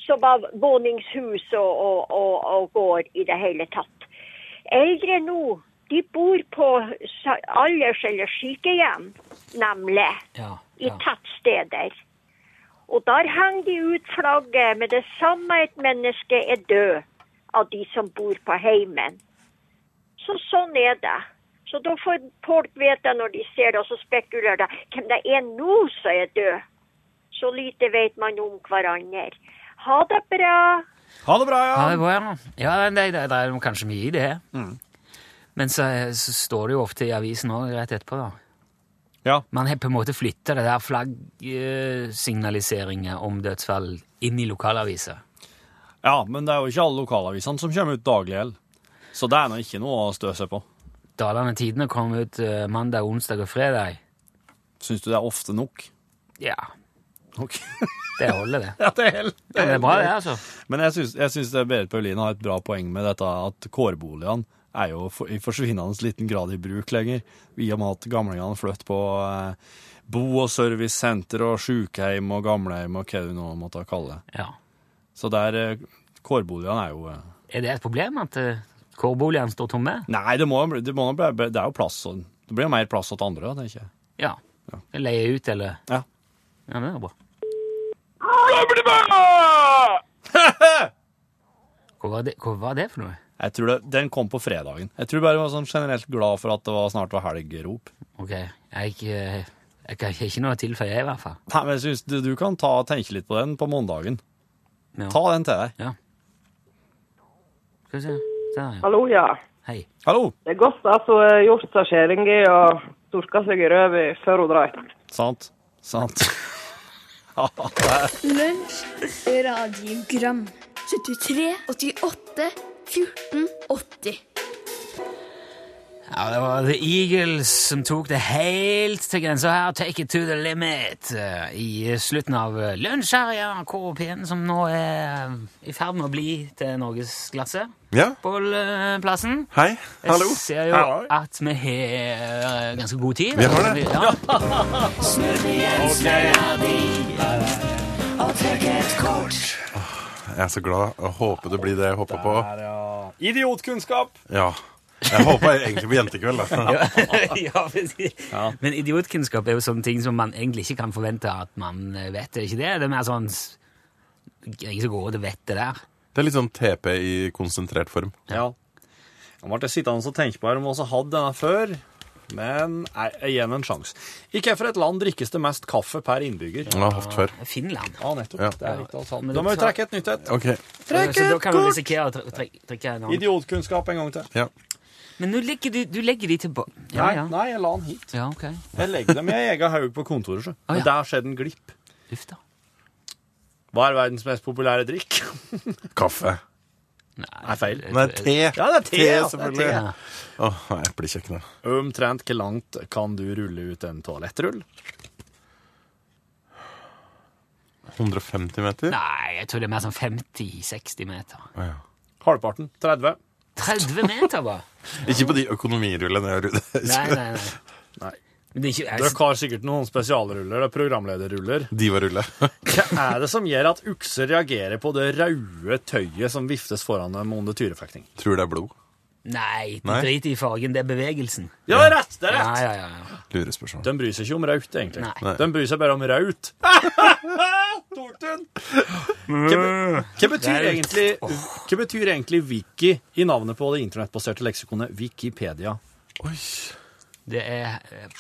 som var våningshus og, og, og, og gård i det hele tatt. Eldre nå, de bor på alders- eller sykehjem, nemlig Ja, i ja. tettsteder. Og der henger de ut flagget med det samme et menneske er død av de som bor på heimen. Så sånn er det. Så da får folk vite når de ser det, og så spekulerer de hvem det er nå som er død. Så lite vet man om hverandre. Ha det bra. Ha det bra, Ja, Ha det bra, ja. ja det, det, det er kanskje mye i det. Men så, så står det jo ofte i avisen òg rett etterpå, da. Ja. Man har på en måte flytta det der flaggsignaliseringa om dødsfall inn i lokalaviser. Ja, men det er jo ikke alle lokalavisene som kommer ut daglig heller. Så det er nå ikke noe å stø seg på. Dalane Tidende kom ut eh, mandag, onsdag og fredag. Syns du det er ofte nok? Ja, Ok. (laughs) det holder, det. (laughs) ja, det er helt Ja, det er bra, det, altså. Men jeg syns, det Berit Pauline har et bra poeng med dette at kårboligene er jo i forsvinnende liten grad i bruk lenger, i og med at gamlingene flytter på eh, bo- og servicesenter og sykehjem og gamlehjem og hva du nå måtte kalle det. Ja. Så der eh, Kårboligene er jo eh, Er det et problem at uh, kårboligene står tomme? Nei, det må, det må det er jo plass Det blir jo mer plass til andre, tenker jeg. Ja. Leie ut, eller Ja. Ja, det er bra. (laughs) Hva var det, hva var det for noe? Jeg tror det, Den kom på fredagen. Jeg tror bare jeg var sånn generelt glad for at det var snart var helgerop. Ok, jeg, jeg har ikke noe å tilføye, i hvert fall. Nei, men jeg synes du, du kan ta, tenke litt på den på mandagen. Ja. Ta den til deg. Skal vi se. Der, ja. Hallo, ja. Hei. Hallo! Det er godt at hun har gjort seg skjæringi og turka seg i røva før hun drar. Sant. Sant. (laughs) Ja, Lunsj, radiogram 73, 88, 14, 80 Ja, det var The Eagles som tok det helt til grensa her. Take it to the limit. I slutten av lunsj her i NRK-P1, som nå er i ferd med å bli til norgesklasse. Ja, Bollplassen. hei. Hallo. Jeg ser jo Hallo. at vi har ganske god tid. Vi har det. Ja. Jeg er så glad. Jeg håper det blir det jeg håper på. Idiotkunnskap! Ja. Jeg håper egentlig på jentekveld. Da. (laughs) (laughs) ja, men- Men idiotkunnskap er jo sånne ting som man egentlig ikke kan forvente at man vet. vet. Er ikke det? Det er mer sånn Jeg er ikke så god til å vite det der. Det er litt sånn TP i konsentrert form. Ja. Jeg ble sittende og tenke på her om vi hadde denne før. Men nei, jeg gir den en sjanse. I hvilket land drikkes det mest kaffe per innbygger? Jeg har hatt før. Finland. Ja, nettopp. Ja. Det er riktig alt sammen. Da må vi trekke et nytt et. OK. Trekk et kort! Idiotkunnskap en gang til. Ja. Men nå legger du, du legger de tilbake. Ja, Nei, ja. nei, jeg la den hit. Ja, ok. Jeg legger dem i en egen haug på kontoret. så. Å, Men der skjedde en glipp. Uff da. Hva er verdens mest populære drikk? (laughs) Kaffe. Nei, feil. Nei, te. Ja, det er te. ja. selvfølgelig. Te. Ja. oh, nei, eplekjøkkenet. Omtrent hvor langt kan du rulle ut en toalettrull? 150 meter? Nei, jeg tror det er mer sånn 50-60 meter. Ja. Halvparten. 30. 30 meter, hva? (laughs) Ikke på de økonomirullene. jeg har det. Nei, nei, nei. (laughs) Nei. Er ikke, Dere har sikkert noen spesialruller, det er programlederruller. Divarulle. (laughs) Hva er det som gjør at ukser reagerer på det røde tøyet som viftes foran dem under tyrefekting? Tror det er blod. Nei, de Nei. driter i fargen, det er bevegelsen. Ja, det er rett! det er rett. ja, ja. ja. Lurespørsmål. De bryr seg ikke om raut, egentlig. Nei. Nei. De bryr seg bare om raut. (laughs) Tok den! Hva, hva, betyr egentlig, hva betyr egentlig wiki i navnet på det internettbaserte leksikonet Wikipedia? Oi. Det er eh,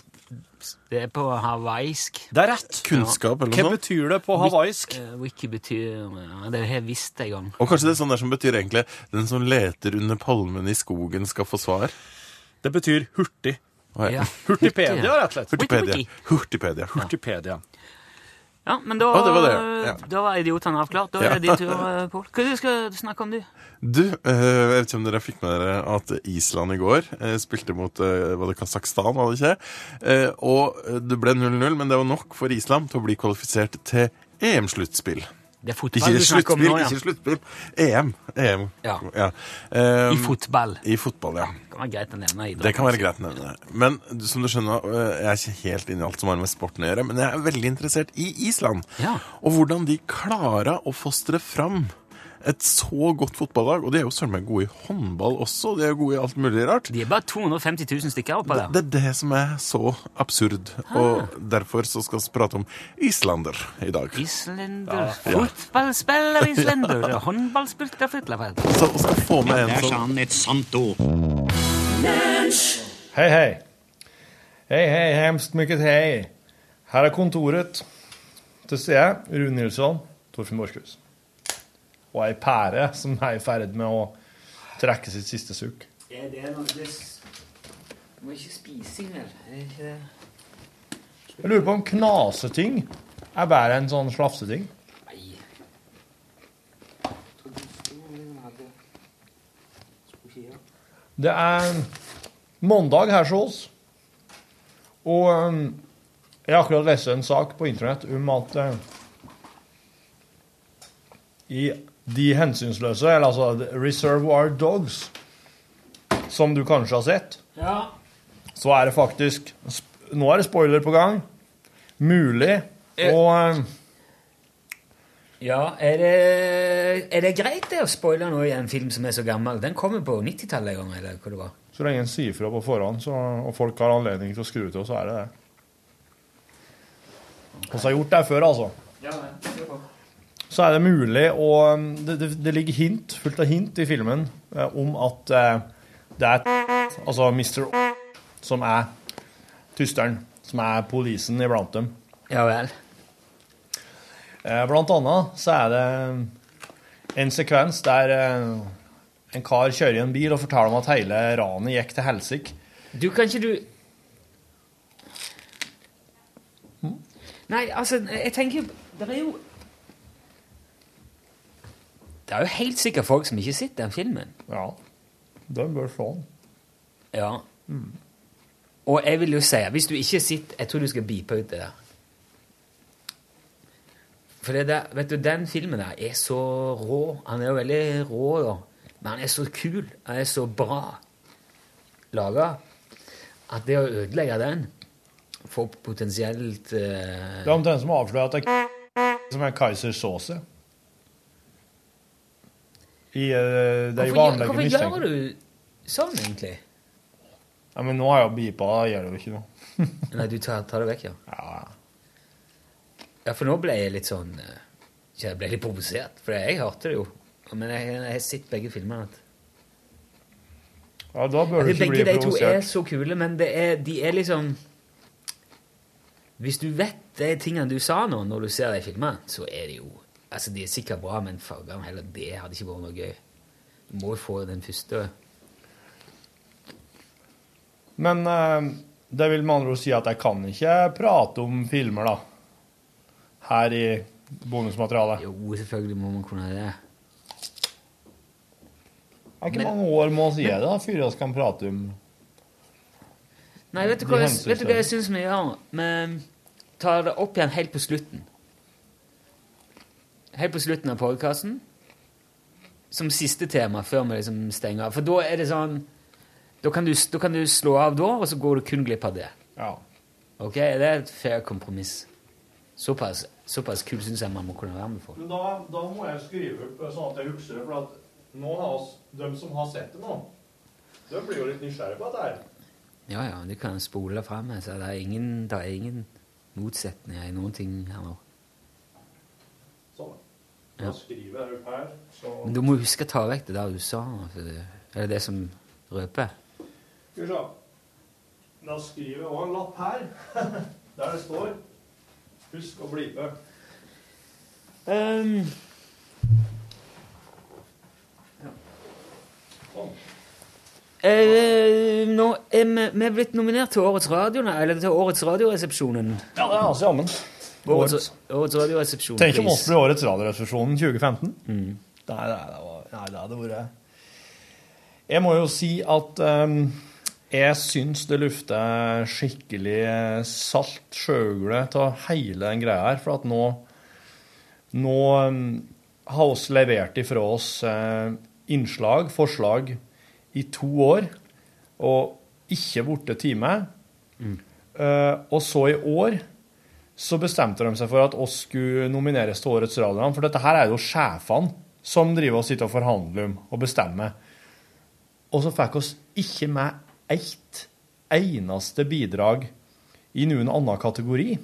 Det er på hawaiisk. Det er rett. Kunnskap eller Hva noe sånt. betyr det på hawaiisk? Eh, Wiki betyr ja, Det har jeg visst en gang. Og kanskje det er sånn der som betyr egentlig den som leter under palmen i skogen, skal få svar? Det betyr hurtig. Å, ja. Ja. Hurtigpedia, rett og slett. Hurtipedia. Hurtipedia. Hurtipedia. Ja, men da, ah, det var det, ja. da var idiotene avklart. Da er det din tur, eh, Pål. Hva skal du snakke om, du? Du, eh, jeg vet ikke om dere fikk med dere at Island i går eh, spilte mot var det Kasakhstan, var det ikke? Og det ble 0-0, men det var nok for Island til å bli kvalifisert til EM-sluttspill. Det er fotball Ikke du snakker om nå, ja. ikke sluttspill. EM. EM. Ja. Eh, I fotball. I fotball, ja. Det kan være greit å nevne idrett. Det kan være greit å nevne. Men som du skjønner, øh, jeg er ikke helt inne i alt som har med sporten å gjøre, men jeg er veldig interessert i Island. Ja. Og hvordan de klarer å fostre fram et så godt fotballag. Og de er jo søren meg gode i håndball også, og de er jo gode i alt mulig rart. De er bare 250 000 stykker oppå Det, der. det er det som er så absurd, og derfor så skal vi prate om islander i dag. Islender. Fotballspiller (laughs) islender. Håndballspiller flyttlafelt. Så vi skal få med en Der sa som han et sant ord. Hei, hei. Hei, hei, hemst mykket hei. Her er kontoret. Til jeg. Rune Nilsson, Torfinn Borchhus. Og ei pære som er i ferd med å trekke sitt siste sukk. Er det noe Du må ikke spise, vel? Jeg lurer på om knaseting er bare en sånn slafseting. Det er mandag her hos oss. Og um, jeg har akkurat lest en sak på internett om at eh, i De hensynsløse, eller altså Reservoir Dogs, som du kanskje har sett, Ja. så er det faktisk Nå er det spoiler på gang. Mulig Eh. å eh, Ja, er det, er det greit det å spoile noe i en film som er så gammel? Den kommer på 90-tallet en gang, eller hva det var? Så lenge en sier fra på forhånd, så, og folk har anledning til å skru til, så er det det. Og så har gjort det før, altså. Så er det mulig å Det, det, det ligger hint, fullt av hint i filmen eh, om at eh, det er altså Mr. som er tysteren, som er polisen iblant dem. Ja vel. Eh, Blant annet så er det en sekvens der eh, en kar kjører i en bil og forteller om at hele ranet gikk til helsike. Du, kan ikke du Nei, altså, jeg tenker Det er jo Det er jo helt sikkert folk som ikke har sett den filmen. Ja, den bør se den. Ja. Og jeg vil jo si, hvis du ikke sitter Jeg tror du skal beepe ut det der. For det der, vet du, den filmen der er så rå. Han er jo veldig rå, da. Men han er så kul. Han er så bra laga at det å ødelegge den får potensielt uh... Det er omtrent som å avsløre at det er som er Kaiser Såse. I uh, de Hvorfor, gjør- vanlige hvorfor gjør du sånn, egentlig? Ja, men nå har jeg beepa, da gjør det jo ikke noe. (laughs) Nei, du tar, tar det vekk, ja. Ja, Ja, for nå ble jeg litt sånn eh, Jeg ble litt provosert, for jeg hørte det jo. Men jeg, jeg har sett begge filmene. Ja, da bør du ikke bli begge de to er så kule, men det er, de er liksom Hvis du vet de tingene du sa nå, når du ser de filmene, så er de jo Altså, de er sikkert bra, men fargene heller det hadde ikke vært noe gøy. Du må jo få den første Men eh, det vil med andre ord si at jeg kan ikke prate om filmer, da. Her i bonusmaterialet. Jo, selvfølgelig må man kunne det. Det er ikke Men- mange år må si det, da, før vi kan prate om Nei, vet du hva, jeg- vet du hva jeg syns vi gjør? Vi tar det opp igjen helt på slutten. Helt på slutten av podkasten. Som siste tema før vi liksom stenger av. For da er det sånn Da kan du, da kan du slå av da, og så går du kun glipp av det. Ja. Ok, Det er et fair kompromiss. Såpass, såpass kul syns jeg man må kunne være med for. Men da, da må jeg skrive opp sånn at jeg husker det, for at nå har oss, de som har sett det nå, de blir jo litt nysgjerrige på dette her. Ja, ja, du kan spole fram. Så det er ingen, det er ingen motsetninger i noen ting her nå. Ja. skriver jeg opp her, så... Men du må huske å ta vekk det der du sa. Eller det, er det som røper? Skal vi se. Da skriver jeg òg en lapp her, (laughs) der det står Husk å blipe. Um, Sånn. eh, nå er vi, vi er blitt nominert til Årets Radio, eller til Årets Radioresepsjonen. Ja, det er altså jammen. Årets, årets Radioresepsjon. Tenk om oss blir årets Radioresepsjonen 2015. Mm. Nei, nei, det, var, nei, det hadde vært Jeg må jo si at um, jeg syns det lufter skikkelig salt sjøgle av hele den greia her. For at nå Nå um, har oss levert ifra oss uh, innslag, forslag, i to år, og ikke borte time. Eh, og så i år så bestemte de seg for at oss skulle nomineres til Årets radioprogram. For dette her er jo sjefene som driver og sitter og forhandler om og bestemmer. Og så fikk oss ikke med ett eneste bidrag i noen annen kategori.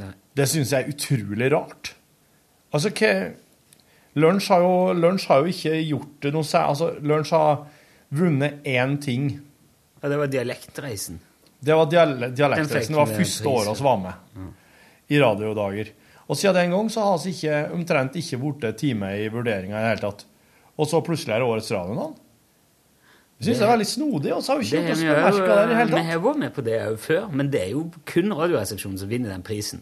Nei. Det syns jeg er utrolig rart. Altså, hva Lunsj har, jo, Lunsj har jo ikke gjort det noe særlig Altså, Lunsj har vunnet én ting. Ja, det var Dialektreisen. Det var dialektreisen. Det var første året vi var med i radiodager. Og siden den gang så har vi ikke, omtrent ikke blitt time i vurderinga i det hele tatt. Og så plutselig er det årets radionavn. Jeg syns det, er veldig snodig, og så har vi ikke Det gjort oss bemerka der i det hele Vi har vært med på det òg før, men det er jo kun Radioresepsjonen som vinner den prisen.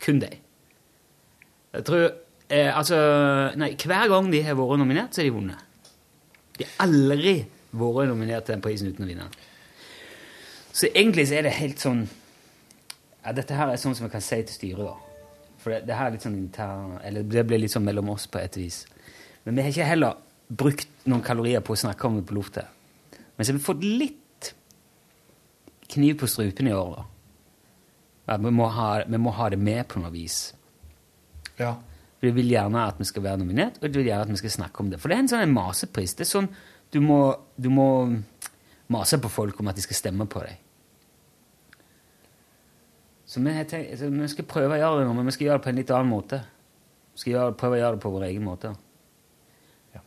Kun de. Jeg tror eh, Altså Nei, hver gang de har vært nominert, så har de vunnet. De har aldri vært nominert til den prisen uten å vinne. Så egentlig så er det helt sånn ja, Dette her er sånn som vi kan si til styret, da. For det, det her er litt sånn intern Eller det blir litt sånn mellom oss på et vis. Men vi har ikke heller brukt noen kalorier på å snakke om det på lufta. Men så har vi fått litt kniv på strupen i år, da. Ja, vi, må ha, vi må ha det med på noe vis. Ja. For de vil gjerne at vi skal være nominert, og de vil gjerne at vi skal snakke om det. For det er en sånn en masepris. Det er sånn du må, du må mase på folk om at de skal stemme på deg. Så vi, så vi skal prøve å gjøre det nå, men vi skal gjøre det på en litt annen måte. Vi skal gjøre, prøve å gjøre det på vår egen måte. Ja.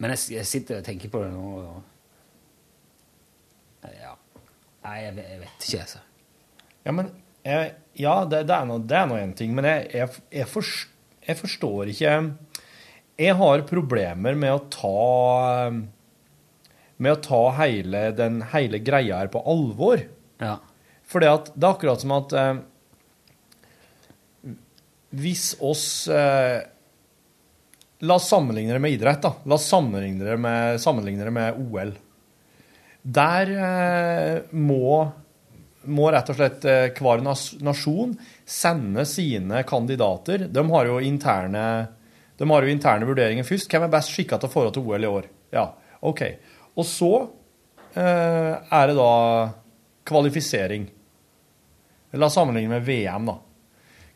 Men jeg, jeg sitter og tenker på det nå. Og, ja. Nei, jeg, vet- jeg vet ikke, altså. Ja, men jeg, ja, det, det er nå- det én ting, men jeg, jeg, jeg, forst, jeg forstår ikke Jeg har problemer med å ta Med å ta hele den hele greia her på alvor. Ja. For det er akkurat som at eh, Hvis oss eh, La oss sammenligne det med idrett. da. La oss sammenligne det med, sammenligne det med OL. Der eh, må, må rett og slett eh, hver nasjon sende sine kandidater. De har jo interne, de har jo interne vurderinger først. Hvem er best skikka til å få til OL i år? Ja, OK. Og så eh, er det da kvalifisering. La oss sammenligne med VM, da.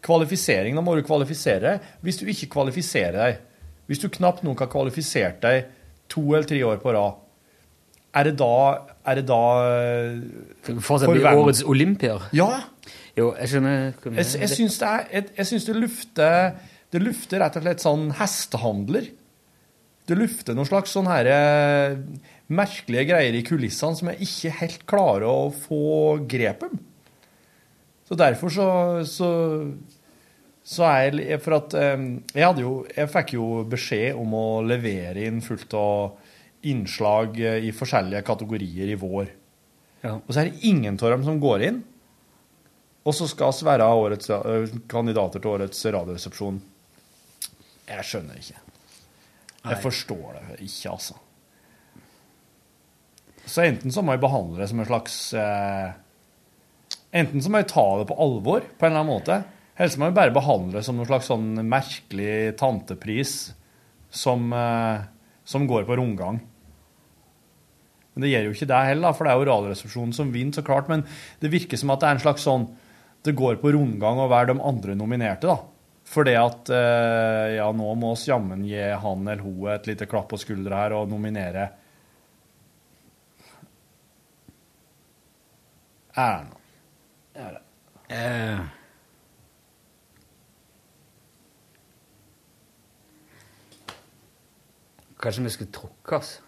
Kvalifisering, da må du kvalifisere. deg. Hvis du ikke kvalifiserer deg, hvis du knapt nok har kvalifisert deg to eller tre år på rad, er det da, er det da Fortsatt bli hvem? årets olympier. Ja! Jo, jeg skjønner. Jeg, jeg syns det er jeg, jeg det lufter Det lufter rett og slett sånn hestehandler. Det lufter noen slags sånn herre merkelige greier i kulissene som jeg ikke helt klarer å få grep om. Så derfor så, så, så er jeg For at eh, jeg hadde jo Jeg fikk jo beskjed om å levere inn fullt av innslag eh, i forskjellige kategorier i vår. Ja. Og så er det ingen av dem som går inn. Og så skal vi være årets, eh, kandidater til årets radioresepsjon. Jeg skjønner ikke. Jeg forstår det ikke, altså. Så enten så må jeg behandle det som en slags eh, Enten så må jeg ta det på alvor på en eller annen måte, eller så må jeg bare behandle det som noen slags sånn merkelig tantepris som, eh, som går på rundgang. Men det gjør jo ikke det heller, for det er jo Radioresepsjonen som vinner, så klart. Men det virker som at det er en slags sånn Det går på rundgang å være de andre nominerte, da. Fordi at eh, ja, nå må oss jammen gi han eller hun et lite klapp på skuldra her og nominere Erna. Eh. Kanskje vi skulle trukke oss?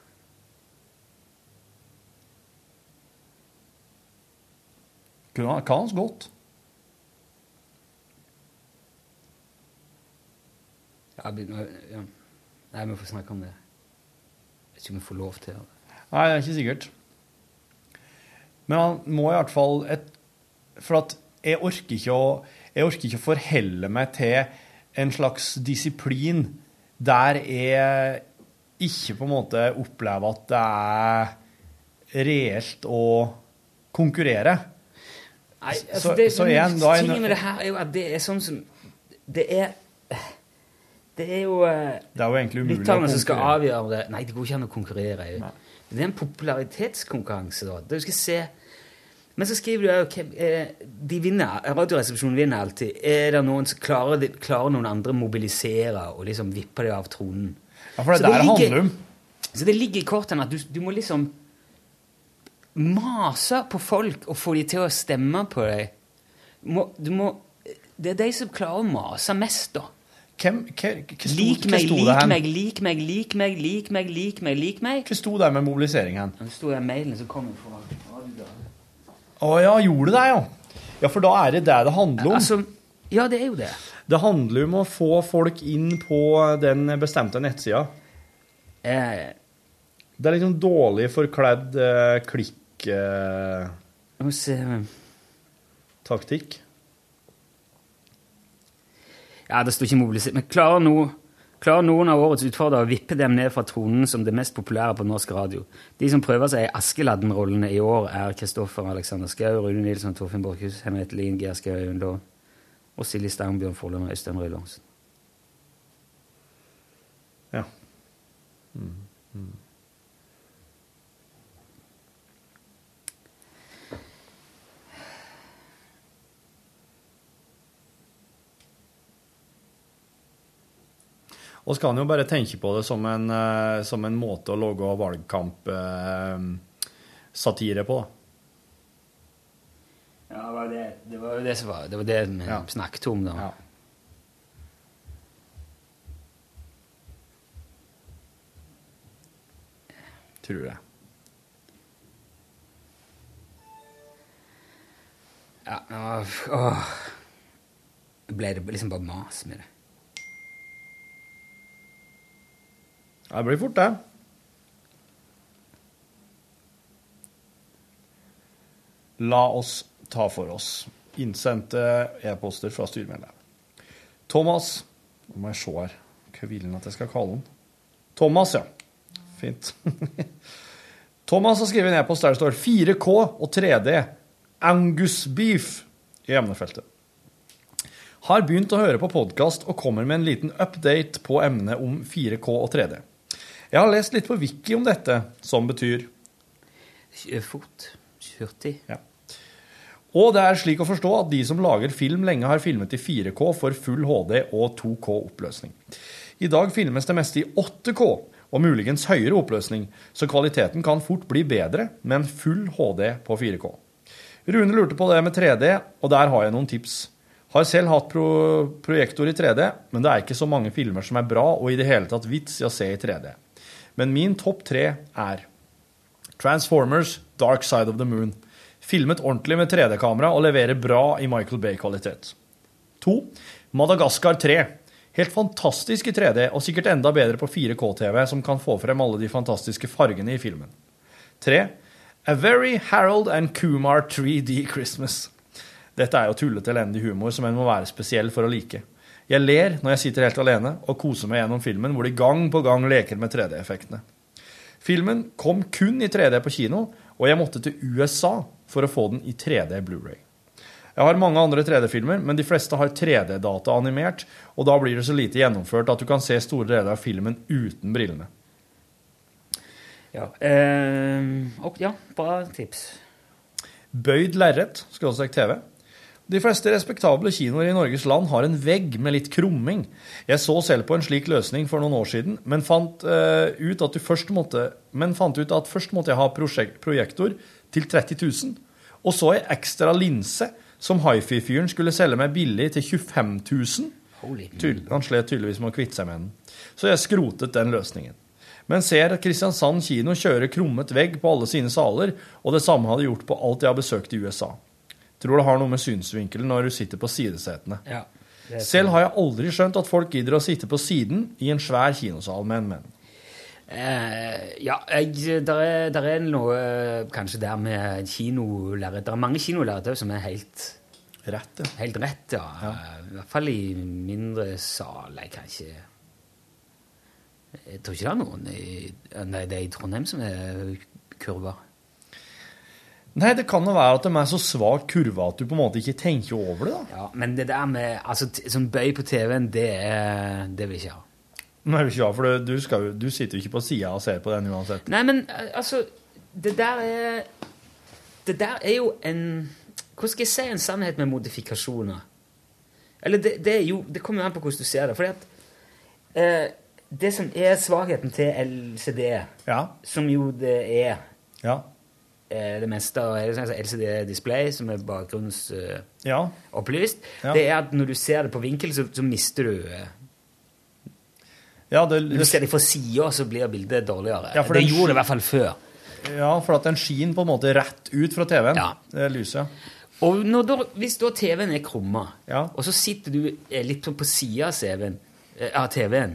Kunne han oss godt. Ja, ja. Nei, vi får snakke om det. Jeg vet ikke om vi får lov til det. Nei, det er ikke sikkert. Men han må i hvert fall et, For at jeg orker ikke å jeg orker ikke å forholde meg til en slags disiplin der jeg ikke på en måte opplever at det er reelt å konkurrere. Nei, Så- altså, det, så igjen, da er med det her er jo at det er sånn som Det er Det er jo Det er jo egentlig umulig å konkurrere. som skal avgjøre det. Nei, det går ikke an å konkurrere. Det er en popularitetskonkurranse, da. Du skal se Men så skriver du òg De vinner. Radioresepsjonen vinner alltid. Er det noen som klarer, klarer noen andre å mobilisere og liksom vippe det av tronen? Ja, for det Så er det det ligger- handler om. Så det ligger i kortene at du, du må liksom mase på folk og få de til å stemme på deg. Må, du må, det er de som klarer å mase mest, da. Hvem, hva, hva sto, Lik meg, lik meg, lik meg, lik meg, lik meg, lik meg, lik meg. Hva sto det med mobilisering hen? Det sto i mailen som kom fra Å ja, gjorde det, ja. Ja, for da er det det det handler om. Altså, ja, det er jo det. Det handler om å få folk inn på den bestemte nettsida. Eh, Det er liksom dårlig forkledd eh, klikk-taktikk. se Ja, det står ikke mobilisert. Men klarer, no, klarer noen av årets utfordrere å vippe dem ned fra tronen som det mest populære på norsk radio? De som prøver seg i Askeladden-rollene i år, er Kristoffer Alexander Schou, Rune Nilsson, Torfinn Borchhus, Henriette Lien, Geir Skau Øyundå og Silje Stang, Bjørn Forlund og Øystein Røe Lorentzen. Ja. Mm, Og kan en jo bare tenke på det som en, eh, som en måte å lage valgkampsatire på. da. Ja, det var det, det var det som var Det var det vi Ja. snakket om, da. Ja. Tror jeg. Ja, åh. Det ble det liksom bare mas med det. Det blir fort, det. La oss ta for oss innsendte e-poster fra styremedlem. Thomas Nå må jeg se her. Hva vil han at jeg skal kalle han? Thomas, ja. Fint. (laughs) Thomas har skrevet en e-post der det står 4K og 3D Angus beef i emnefeltet. Har begynt å høre på podkast og kommer med en liten update på emnet om 4K og 3D. Jeg har lest litt på Wiki om dette, som betyr fort. Hurtig. ja. Og det er slik å forstå at de som lager film lenge har filmet i 4K for full HD og 2K oppløsning. I dag filmes det meste i 8K og muligens høyere oppløsning, så kvaliteten kan fort bli bedre med en full HD på 4K. Rune lurte på det med 3D, og der har jeg noen tips. Har selv hatt pro projektor i 3D, men det er ikke så mange filmer som er bra og i det hele tatt vits i å se i 3D. Men min topp tre er Transformers Dark Side of the Moon. Filmet ordentlig med 3D-kamera og leverer bra i Michael Bay-kvalitet. 2. Madagaskar 3. Helt fantastisk i 3D, og sikkert enda bedre på 4K-TV, som kan få frem alle de fantastiske fargene i filmen. 3. A Very Harold and Kumar 3D Christmas. Dette er jo tullete, elendig humor som en må være spesiell for å like. Jeg ler når jeg sitter helt alene og koser meg gjennom filmen, hvor de gang på gang leker med 3D-effektene. Filmen kom kun i 3D på kino, og jeg måtte til USA for å få den i 3D Blu-ray. Jeg har mange andre 3D-filmer, men de fleste har 3D-data animert, og da blir det så lite gjennomført at du kan se store deler av filmen uten brillene. Ja, eh, og, ja bra tips. Bøyd lerret, skråstrek TV. De fleste respektable kinoer i Norges land har en vegg med litt krumming. Jeg så selv på en slik løsning for noen år siden, men fant, uh, ut, at du først måtte, men fant ut at først måtte jeg ha prosjekt, projektor til 30 000, og så ei ekstra linse som hifi-fyren skulle selge meg billig til 25 000. Tydel- Han slet tydeligvis med å kvitte seg med den. Så jeg skrotet den løsningen. Men ser at Kristiansand kino kjører krummet vegg på alle sine saler, og det samme hadde gjort på alt jeg har besøkt i USA. Tror det har noe med synsvinkelen når du sitter på sidesetene. Ja, Selv har jeg aldri skjønt at folk gidder å sitte på siden i en svær kinosal med en menn. Eh, ja, jeg, der, er, der er noe eh, kanskje der med kinolerret. Det er mange kinolerret som er helt Rett, ja. Helt rett, ja. I hvert fall i mindre saler, kanskje. Jeg tror ikke det er noen i, nei, det er i Trondheim som er kurver. Nei, det kan jo være at de er så svakt kurva at du på en måte ikke tenker over det. da. Ja, men det der med altså, sånn bøy på TV-en, det, er- det vil jeg ikke ha. Nei, ikke, ja, for du, du, skal, jo- du sitter jo ikke på sida og ser på den uansett. Nei, men altså Det der er Det der er jo en Hvordan skal jeg si en sannhet med modifikasjoner? Eller det, det er jo Det kommer jo an på hvordan du ser det. Fordi at eh, Det som er svakheten til LCD, Ja. som jo det er Ja. Eh, det meste av LCD-display, som er bakgrunnsopplyst, Ja. Ja. det er at når du ser det på vinkel, så, så mister du eh, Ja, det, Når du ser det fra sida, så blir bildet dårligere. Ja, det den gjorde det i hvert fall før. ja, for at den skinner på en måte rett ut fra TV-en. Det lyset. Og da, hvis da TV-en er krumma, Ja. og så sitter du eh, litt på sida av eh, TV-en,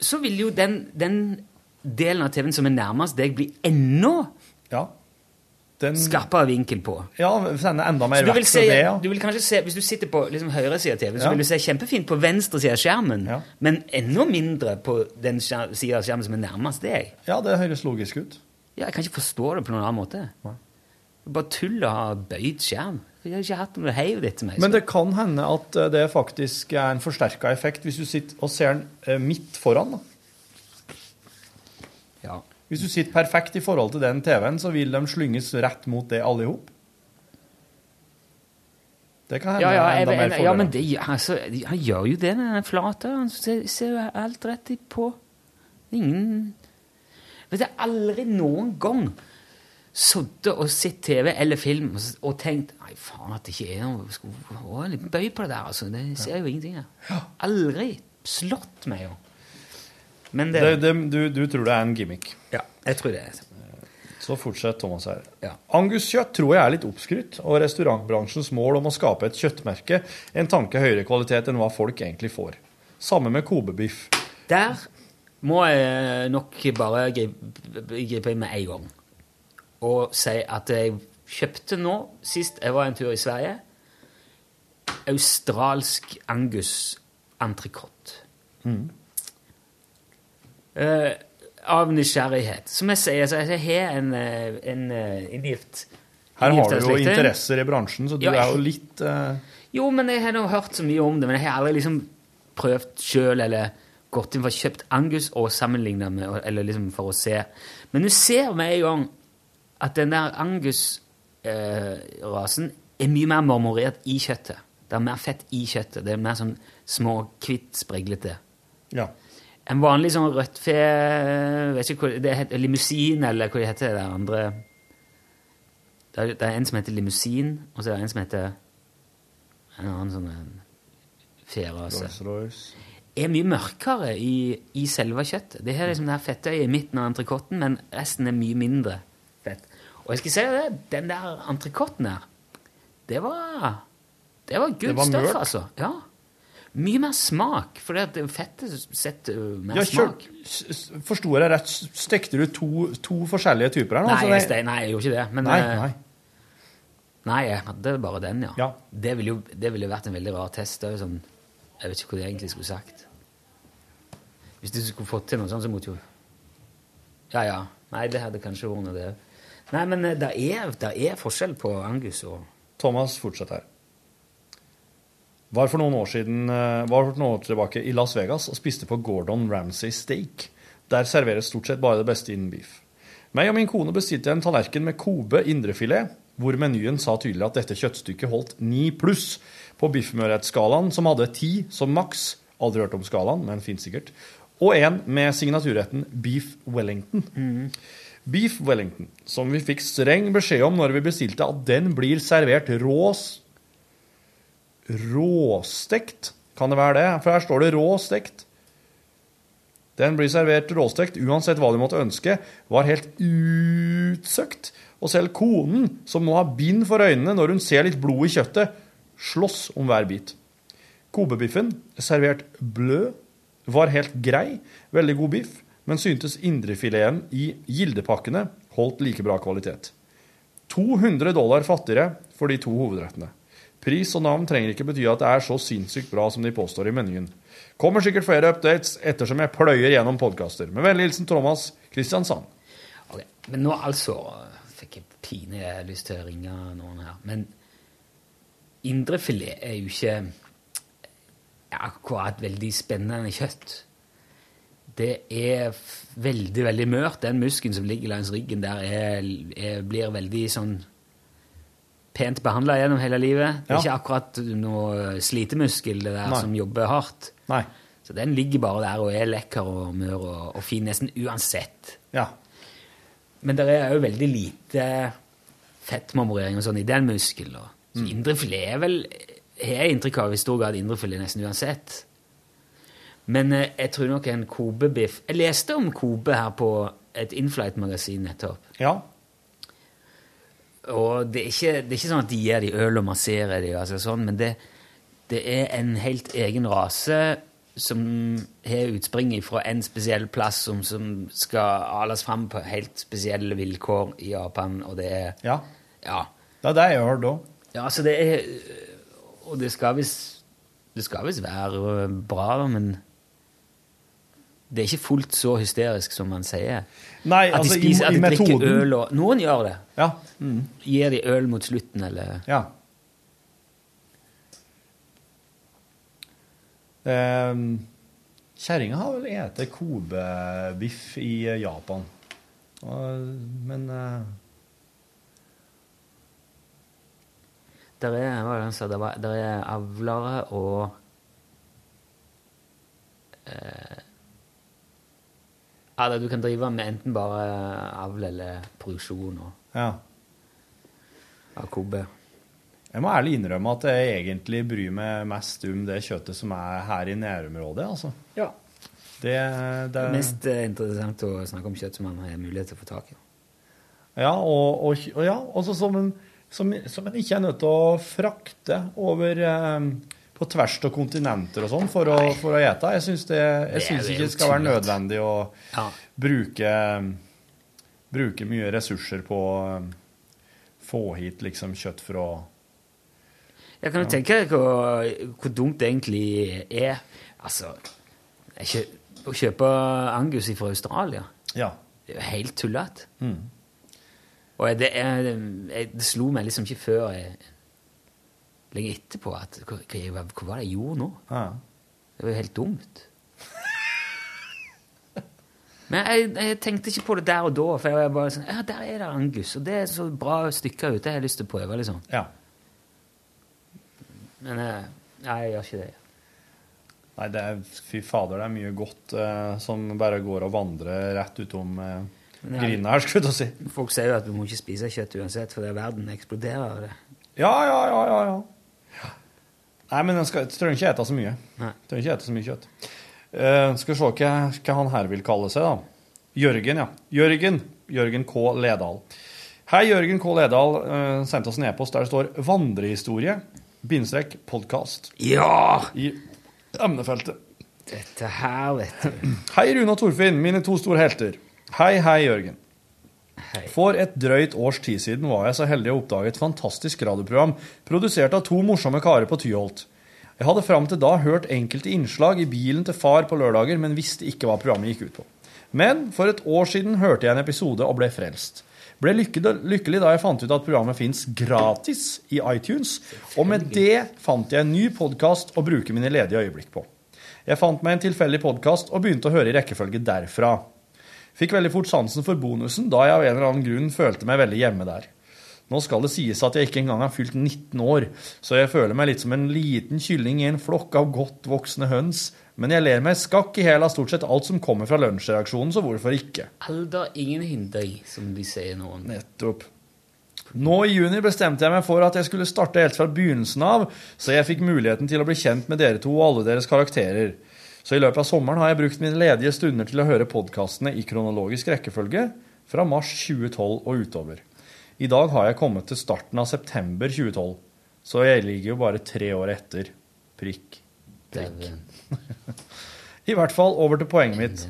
så vil jo den, den delen av TV-en som er nærmest deg, bli enda ja. Den, skarpere vinkel på. ja, sender enda mer vekt se, det, ja. du vil kanskje se, Hvis du sitter på liksom, høyre side av TV-en, så Ja. vil du se kjempefint på venstre side av skjermen, Ja. men enda mindre på den sida av skjermen som er nærmest deg. Ja, det høres logisk ut. Ja, jeg kan ikke forstå det på noen annen måte. Nei. Bare tull å ha bøyd skjerm. Jeg har ikke hatt noe heiv til meg. Men det kan hende at eh, det faktisk er en forsterka effekt hvis du sitter og ser den eh, midt foran. da. ja. Hvis du sitter perfekt i forhold til den TV-en, så vil de slynges rett mot det alle i hop. Det kan hende Ja, ja, jeg, enda mer fordeler. ja, men det, altså, han gjør jo det, den flate. Han ser, ser jo alt rett på. Ingen Vet du, aldri noen gang sittet og sett TV eller film og, tenkt Nei, faen, at det ikke er noe skulle en liten bøy på det der, altså. Det ser jo ingenting her. Aldri slått meg, jo. Men det, Det, det, du, du tror det er en gimmick. Ja, jeg tror det. er Så fortsett Thomas her. Ja. Angus-kjøtt tror jeg er litt oppskrytt, og restaurantbransjens mål om å skape et kjøttmerke en tanke høyere kvalitet enn hva folk egentlig får. Samme med kobebiff. Der må jeg nok bare gripe, inn med en gang. Og si at jeg kjøpte nå, sist jeg var en tur i Sverige, australsk angus entrecôte. Eh, av nysgjerrighet. Som jeg sier, så jeg har en, en, en gift Her har du jo interesser i bransjen, så du Ja, er jo litt uh... Jo, men jeg har nå hørt så mye om det, men jeg har aldri liksom prøvd sjøl eller gått inn for kjøpt Angus og sammenligna med Eller liksom for å se. Men du ser med en gang at den der Angus-rasen er mye mer marmorert i kjøttet. Det er mer fett i kjøttet. Det er mer sånn små, hvitt, spreglete. Ja. En vanlig sånn rødt fe Vet ikke hva det heter, Limousin, eller hva det heter det andre det er, det er en som heter limousin, og så er det en som heter en annen sånn ferase. Rolls-Royce. er mye mørkere i, i selve kjøttet. Det her er liksom det her fettøyet i midten av entrecôten, men resten er mye mindre fett. Og jeg skal si det, den der entrecôten her, det var Det var good Det var stuff, altså. Ja. Mye mer smak, for fettet setter mer Ja, smak. Forsto jeg rett? Stekte du to, to forskjellige typer her nå? Nei, jeg, nei, jeg gjorde ikke det. Men, nei, eh, nei. Nei, jeg hadde bare den, ja. Ja. Det ville jo det ville vært en veldig rar test. Det sånn, jeg vet ikke hva jeg egentlig skulle sagt. Hvis du skulle fått til noe sånt, så måtte jo Ja, ja. Nei, det hadde kanskje vært noe, det Nei, men eh, det er, det er forskjell på Angus og Thomas, fortsetter her. Var for noen år siden eh, var for noen år tilbake i Las Vegas og spiste på Gordon Ramsay Steak. Der serveres stort sett bare det beste innen beef. Meg og min kone bestilte en tallerken med Kobe indrefilet, hvor menyen sa tydelig at dette kjøttstykket holdt 9 pluss på biffmørhetsskalaen, som hadde 10 som maks. Aldri hørt om skalaen, men fint sikkert. Og en med signaturretten Beef Wellington. Beef Wellington, som vi fikk streng beskjed om når vi bestilte, at den blir servert rås råstekt. Kan det være det? For her står det råstekt. Den blir servert råstekt uansett hva du måtte ønske, var helt utsøkt. Og selv konen, som nå har bind for øynene når hun ser litt blod i kjøttet, slåss om hver bit. Kobebiffen, servert blø, var helt grei, veldig god biff, men syntes indrefileten i gildepakkene holdt like bra kvalitet. 200 dollar fattigere for de to hovedrettene. Pris og navn trenger ikke bety at det er så sinnssykt bra som de påstår i menyen. Kommer sikkert flere updates ettersom jeg pløyer gjennom podkaster. Med vennlig hilsen Thomas Kristiansand. Okay, Men nå altså fikk jeg pine lyst til å ringe noen her. Men indrefilet er jo ikke akkurat veldig spennende kjøtt. Det er veldig, veldig mørt. Den muskelen som ligger langs ryggen der, er, er, blir veldig sånn pent behandla gjennom hele livet. Det er ikke akkurat noe slitemuskel det der Nei. som jobber hardt. Nei. Så den ligger bare der og er lekker og mør og, og fin nesten uansett. Ja. Men det er jo veldig lite fettmarmorering og sånn i den muskelen. Så Så indrefilet er vel har inntrykk av i stor grad indrefilet nesten uansett. Men eh, jeg tror nok en Kobe-biff Jeg leste om Kobe her på et Inflight-magasin nettopp. Ja. Og det er, ikke, det er ikke sånn at de gir de øl og masserer dem, altså sånn, men det, det er en helt egen rase som har utspring fra en spesiell plass som, som skal ales fram på helt spesielle vilkår i Japan, og det er Ja. Ja, Det er det jeg har hørt òg. ja så det er Og det skal visst være bra, men det er ikke fullt så hysterisk som man sier. Nei, At de, altså i, at de drikker øl og Noen gjør det. Ja. Gir de øl mot slutten, eller ja. Um, Kjerringa har vel spist Kobe-biff i eh, Japan. Og, men uh... Der er, hva det han sa, der, er avlere og eh, Ja, det du kan drive med enten bare avl eller produksjon og, ja. av kobber. Jeg må ærlig innrømme at jeg egentlig bryr meg mest om det kjøttet som er her i nærområdet. altså. Ja. Det, Det det er mest eh, interessant å snakke om kjøtt som man har mulighet til å få tak i. Ja, og, og, og ja, også som en, som, som en ikke er nødt til å frakte over eh, på tvers av kontinenter og sånn for, å- for å ete. Jeg syns jeg ikke det skal være nødvendig å Ja. bruke, bruke mye ressurser på å få hit liksom kjøtt fra Jeg kan jo tenke deg hvor, hvor dumt det egentlig er. Altså, jeg kjø, å kjøpe Angus fra Australia Ja. Det er jo helt tullete. Mm. Og det, er, jeg, det slo meg liksom ikke før jeg lenge etterpå at hva, hva, hva var det jeg gjorde nå? ja. Det var jo helt dumt. Men jeg, jeg tenkte ikke på det der og da, for jeg var bare sånn Ja, der er det Angus, og det er så bra stykker ut, det har jeg lyst til å prøve, liksom. ja. Men eh, nei, jeg gjør ikke det. Nei, det er, fy fader, det er mye godt eh, som bare går og vandrer rett utom eh, Men her, skulle du si. Folk sier jo at du må ikke spise kjøtt uansett, for det er verden eksploderer av det. Ja, ja, ja, ja, ja. Nei, men den skal, trenger ikke ete så mye. Nei. Trenger ikke ete så mye kjøtt. Uh, skal vi se hva, hva han her vil kalle seg, da. Jørgen, ja. Jørgen. Jørgen K. Ledal. Hei, Jørgen K. Ledal uh, sendte oss en e-post der det står 'vandrehistorie', bindestrek, podkast, Ja! i emnefeltet. Dette her, vet du. Hei, Rune og Torfinn, mine to store helter. Hei, hei, Jørgen. Hei. For et drøyt års tid siden var jeg så heldig å oppdage et fantastisk radioprogram produsert av to morsomme karer på Tyholt. Jeg hadde fram til da hørt enkelte innslag i bilen til far på lørdager, men visste ikke hva programmet gikk ut på. Men for et år siden hørte jeg en episode og ble frelst. Ble lykkelig, da jeg fant ut at programmet fins gratis i iTunes, og med det fant jeg en ny podkast å bruke mine ledige øyeblikk på. Jeg fant meg en tilfeldig podkast og begynte å høre i rekkefølge derfra. Fikk veldig fort sansen for bonusen, da jeg av en eller annen grunn følte meg veldig hjemme der. Nå skal det sies at jeg ikke engang har fylt 19 år, så jeg føler meg litt som en liten kylling i en flokk av godt voksne høns, men jeg ler meg skakk i hæl av stort sett alt som kommer fra lunsjreaksjonen, så hvorfor ikke? Alder, ingen hinder, som de sier noen. Nettopp. Nå i juni bestemte jeg meg for at jeg skulle starte helt fra begynnelsen av, så jeg fikk muligheten til å bli kjent med dere to og alle deres karakterer. Så i løpet av sommeren har jeg brukt mine ledige stunder til å høre podkastene i kronologisk rekkefølge fra mars 2012 og utover. I dag har jeg kommet til starten av september 2012, så jeg ligger jo bare tre år etter. Prikk. Prikk. (laughs) I hvert fall over til poenget mitt.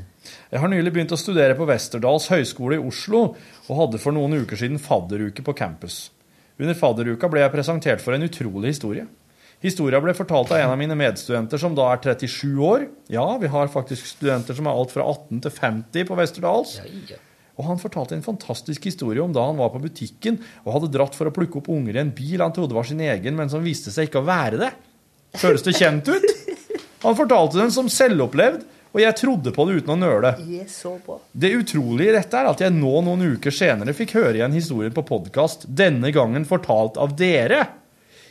Jeg har nylig begynt å studere på Westerdals høgskole i Oslo, og hadde for noen uker siden fadderuke på campus. Under fadderuka ble jeg presentert for en utrolig historie. Historia ble fortalt av en av mine medstudenter som da er 37 år. Ja, vi har faktisk studenter som er alt fra 18 til 50 på Westerdals. Og han fortalte en fantastisk historie om da han var på butikken og hadde dratt for å plukke opp unger i en bil han trodde var sin egen, men som viste seg ikke å være det. Høres det kjent ut? Han fortalte den som selvopplevd, og jeg trodde på det uten å nøle. Det utrolige i dette er at jeg nå noen uker senere fikk høre igjen historien på podkast, denne gangen fortalt av dere.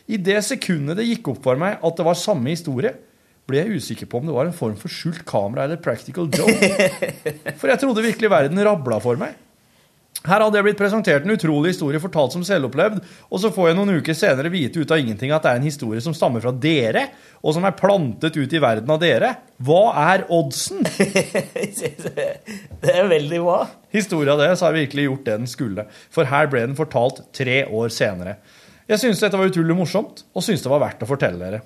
I det sekundet det gikk opp for meg at det var samme historie, ble jeg usikker på om det var en form for skjult kamera eller practical joke. (laughs) For jeg trodde virkelig verden rabla for meg. Her hadde jeg blitt presentert en utrolig historie fortalt som selvopplevd, og så får jeg noen uker senere vite ut av ingenting at det er en historie som stammer fra dere, og som er plantet ut i verden av dere. Hva er oddsen? (laughs) Det er veldig bra. Historia deres har virkelig gjort det den skulle, for her ble den fortalt tre år senere. Jeg syns dette var utrolig morsomt, og syns det var verdt å fortelle dere.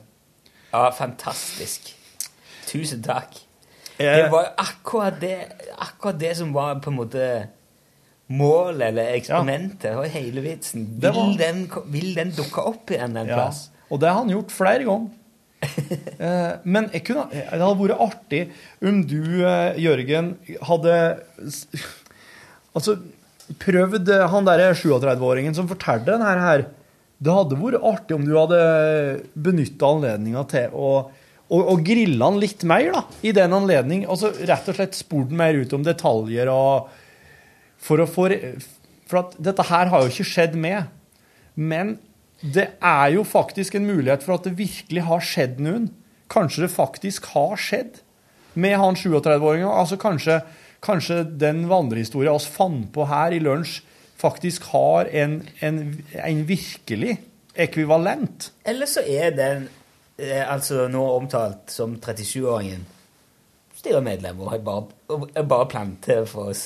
Ja, fantastisk. Tusen takk. Eh, Det var akkurat det, akkurat det som var på en måte målet eller eksperimentet. og var hele vitsen. Vil, var- den, vil den dukke opp igjen en Ja, plass? og det har han gjort flere ganger. (laughs) Eh, Men jeg kunne, det hadde vært artig om du, eh, Jørgen, hadde altså, prøvd eh, han derre 37-åringen som fortalte den her, her. Det hadde vært artig om du hadde benytta anledninga til å og, og grille han litt mer, da, i den anledning. Altså rett og slett spurt han mer ut om detaljer og For å få For at dette her har jo ikke skjedd med. Men det er jo faktisk en mulighet for at det virkelig har skjedd noen. Kanskje det faktisk har skjedd med han 37-åringen. Altså kanskje, kanskje den vandrehistoria oss fant på her i lunsj, faktisk har en, en, en virkelig ekvivalent. Eller så er den eh, altså nå omtalt som 37-åringen styremedlem og bare, bare planter for oss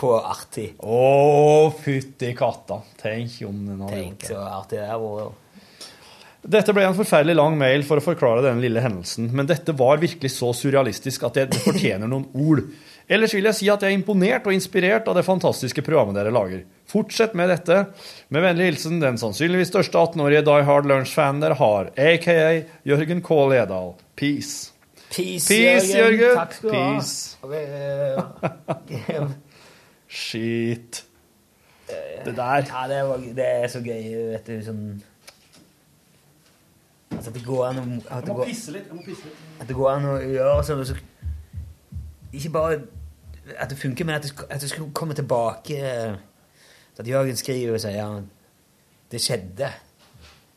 på artig. Å, fytti katta. Tenk om den hadde gjort Tenk det. så artig det er vært. Dette ble en forferdelig lang mail for å forklare denne lille hendelsen, men dette var virkelig så surrealistisk at det det fortjener noen ord. Ellers vil jeg si at jeg er imponert og inspirert av det fantastiske programmet dere lager. Fortsett med dette. Med vennlig hilsen den sannsynligvis største 18-årige Die Hard Lunch-fan dere har, aka Jørgen K. Ledal. Peace. Peace, Peace, Jørgen. Takk skal du ha. Peace. Peace. Shit. Det der. Ja, det, var, det er så gøy, vet du, sånn Altså, at det går an å Jeg må pisse litt. Jeg må pisse litt. at det går an å gjøre sånn og så Ikke bare at det funker, men at det, at skulle komme tilbake At Jørgen skriver og sier det skjedde.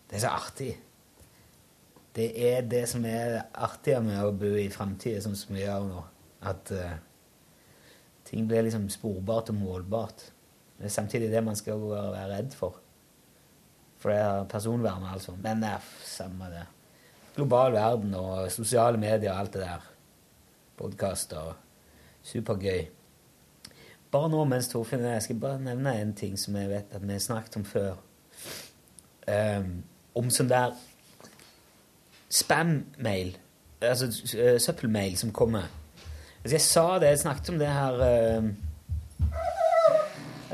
Det er så artig. Det er det som er artigere med å bo i framtida, sånn som vi gjør nå. At uh, ting blir liksom sporbart og målbart. Det er samtidig det man skal være redd for. For det er personvernet, altså. Men det er samme det. Global verden og sosiale medier og alt det der. podkaster. Supergøy. Bare nå mens Torfinn Jeg skal bare nevne en ting som jeg vet at vi har snakket om før. Um, om sånn der spam-mail. Altså uh, søppelmail som kommer. Altså, jeg sa det, jeg snakket om det her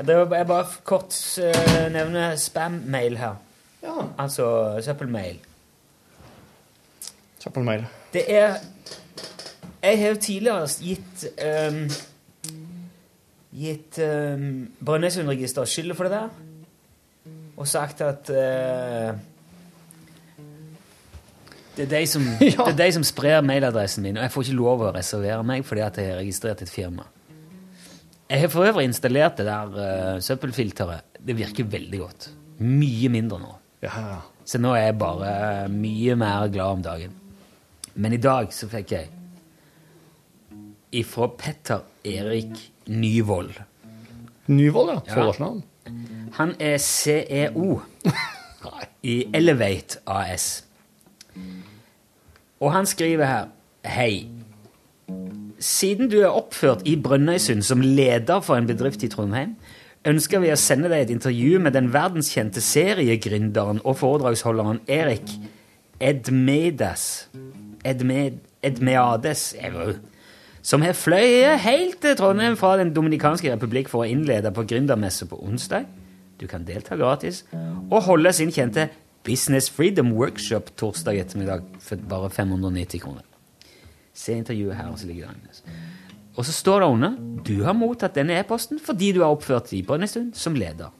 det var, Jeg bare kort uh, nevner spam-mail her. Ja. Altså søppelmail. Søppelmail. Det er Jeg har jo tidligere gitt um, Gitt um, Brønnøysundregisteret skylda for det der. Og sagt at uh, det, er de som, (laughs) det er de som sprer mailadressen min, og jeg får ikke lov å reservere meg fordi at jeg har registrert et firma. Jeg har for øvrig installert det der uh, søppelfilteret. Det virker veldig godt. Mye mindre nå. Ja. Så nå er jeg bare mye mer glad om dagen. Men i dag så fikk jeg ifra Petter Erik Nyvold. Nyvold, ja. Ja. Foldersnavn. Han er CEO (laughs) i Elevate AS. Og han skriver her Hei. Siden du er oppført i Brønnøysund som leder for en bedrift i Trondheim, ønsker vi å sende deg et intervju med den verdenskjente seriegründeren og foredragsholderen Erik Edmedas Edmed, Edmeades jeg som har fløyet helt til Trondheim fra Den dominikanske republikk for å innlede på gründermesse på onsdag. Du kan delta gratis og holde sin kjente Business Freedom Workshop torsdag ettermiddag for bare 590 kroner. Se intervjuet her, så ligger det Agnes. Og så står det under du har mottatt denne e-posten fordi du har oppført deg en stund som leder.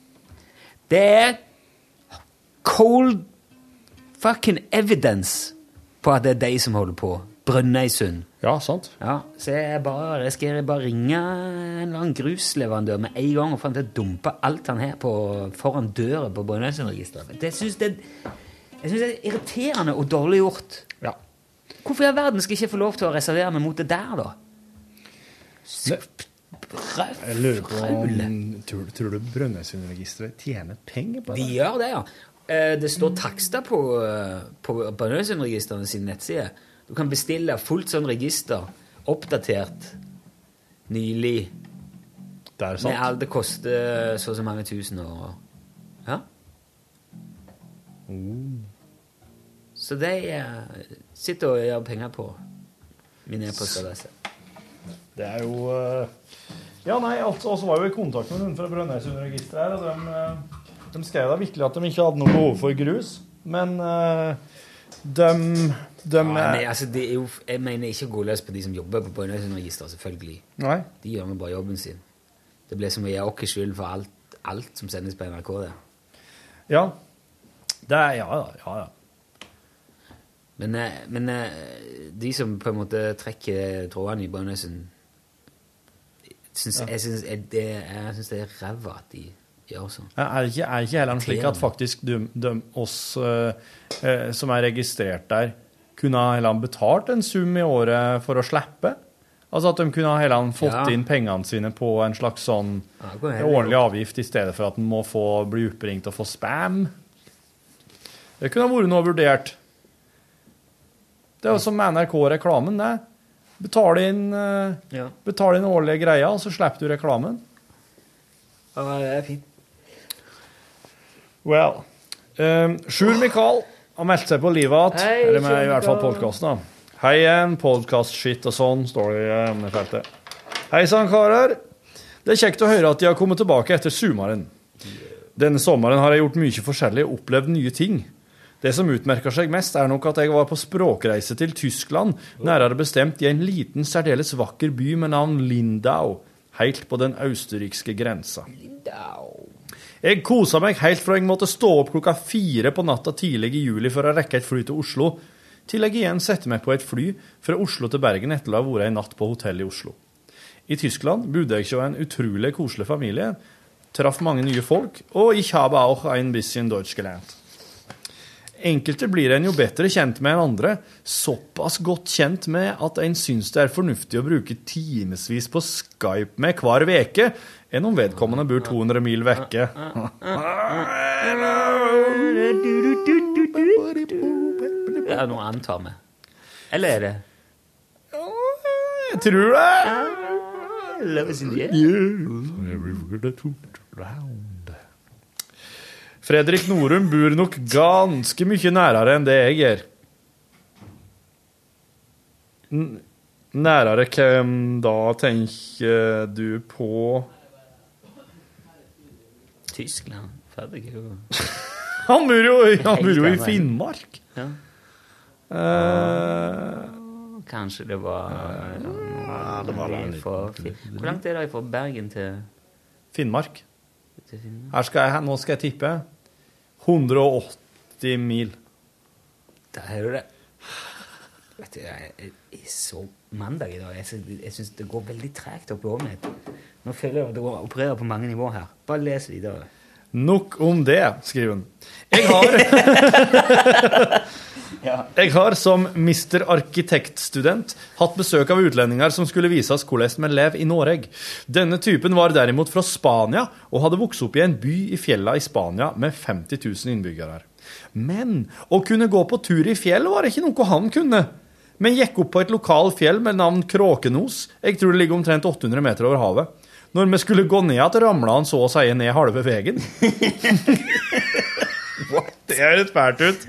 Det er cold fucking evidence på at det er de som holder på. Brønnøysund. Ja, sant. Ja, så jeg, bare, jeg skal bare ringe en eller annen grusleverandør med en gang og få han til å dumpe alt han har på, foran døra på Brønnøysundregisteret. Det synes det, jeg synes det er irriterende og dårlig gjort. Ja. Hvorfor i all verden skal jeg ikke få lov til å reservere meg mot det der, da? Jeg lurer på om Tror, tror du Brønnøysundregisteret tjener penger på det? De gjør det, ja. Eh, Det står takster på, eh, på Brønnøysundregistrene sin nettside. Du kan bestille fullt sånn register, oppdatert, nylig. Det er Med alt det koster så og så mange tusen år. Ja. Så de eh, sitter og gjør penger på min e-postadresse. Det er jo eh, Ja, nei, altså, også var jo i kontakt med noen fra Brønnøysundregisteret her, og de, eh, de skrev da virkelig at de ikke hadde noe behov for grus, men eh, de, de Ja, nei, altså, det jo, jeg mener ikke å gå løs på de som jobber på Brønnøysundregisteret, selvfølgelig. Nei. De gjør bare jobben sin. Det blir som å gi oss skyld for alt, alt som sendes på NRK. det. Ja. Det er Ja, ja. ja. Men, eh, men eh, de som på en måte trekker trådene i Brønnøysund ja. Jeg syns det er- det er ræva at de gjør sånn. Er det ikke, er ikke heller slik at faktisk de, de, oss eh, eh, som er registrert der, kunne ha heller betalt en sum i året for å slippe? Altså at de kunne ha heller fått Ja. inn pengene sine på en slags sånn Ja, årlig avgift, i stedet for at en må få, bli oppringt og få spam? Det kunne ha vært noe vurdert. Det er jo som NRK-reklamen, det. Betal inn, eh, Ja. betal inn årlige greier, og så slipper du reklamen. Ja, det er fint. Well. Um, Sjur Mikael har meldt seg på livet igjen. Eller med i hvert fall podkasten. Hei igjen, podkast-shit og sånn, står det i emnefeltet. Hei sann, karer. Det er kjekt å høre at de har kommet tilbake etter sommeren. Denne sommeren har jeg gjort mye forskjellig og opplevd nye ting. Det som utmerker seg mest, er nok at jeg var på språkreise til Tyskland, nærere bestemt i en liten, særdeles vakker by med navn Lindau, helt på den østerrikske grensa. Jeg kosa meg helt fra jeg måtte stå opp klokka fire på natta tidlig i juli for å rekke et fly til Oslo, til jeg igjen setter meg på et fly fra Oslo til Bergen etter å ha vært en natt på hotell i Oslo. I Tyskland bodde jeg hos en utrolig koselig familie, traff mange nye folk, og ich habe auch ein bisschen Deutsch gelernt. Enkelte blir en jo bedre kjent med enn andre, såpass godt kjent med at en syns det er fornuftig å bruke timevis på Skype med hver veke, enn om vedkommende bor 200 mil vekke. Det er noe annet tar med. Eller er det Jeg tror det. Fredrik Norum bor nok ganske mye nærere enn det jeg gjør. Nærere hvem da tenker du på Tyskland. Ferdig. jo. (laughs) Han bor jo, han bor jo i Finnmark. Ja. Uh, Kanskje det var det var for, Hvor langt er det fra Bergen til, Finnmark. til Finnmark? Her skal jeg, nå skal jeg tippe 180 mil. Der er du det. Vet du, jeg jeg er så mandag i dag. Jeg, jeg syns det går veldig tregt oppover mitt. Nå føler jeg at går opererer på mange nivåer her. Bare les videre. Nok om det, skriver hun. Jeg har (laughs) Jeg har som Mr. Arkitektstudent hatt besøk av utlendinger som skulle vise oss hvordan vi lever i Norge. Denne typen var derimot fra Spania og hadde vokst opp i en by i fjella i Spania med 50 000 innbyggere. Men å kunne gå på tur i fjell var ikke noe han kunne. Men gikk opp på et lokal fjell med navn Kråkenos. Jeg tror det ligger omtrent 800 meter over havet. Når vi skulle gå ned igjen, ramla han så å si ned halve veien. (laughs) Det høres fælt ut.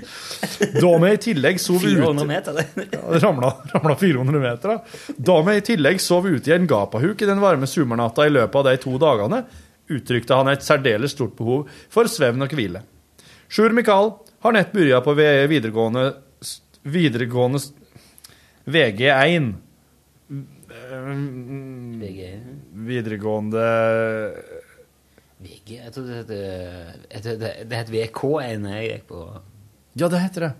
Da vi i tillegg sov 400 ute meter. Ja, ramla, ramla 400 meter, da. Da vi i tillegg sov ute i en gapahuk i den varme sommernatta i løpet av de to dagene, uttrykte han et særdeles stort behov for svevn og hvile. Sjur Mikael har nett begynt på videregående videregående VG1. Videregående VG? Jeg trodde det het det- heter het VK1 jeg gikk på Ja, det heter det.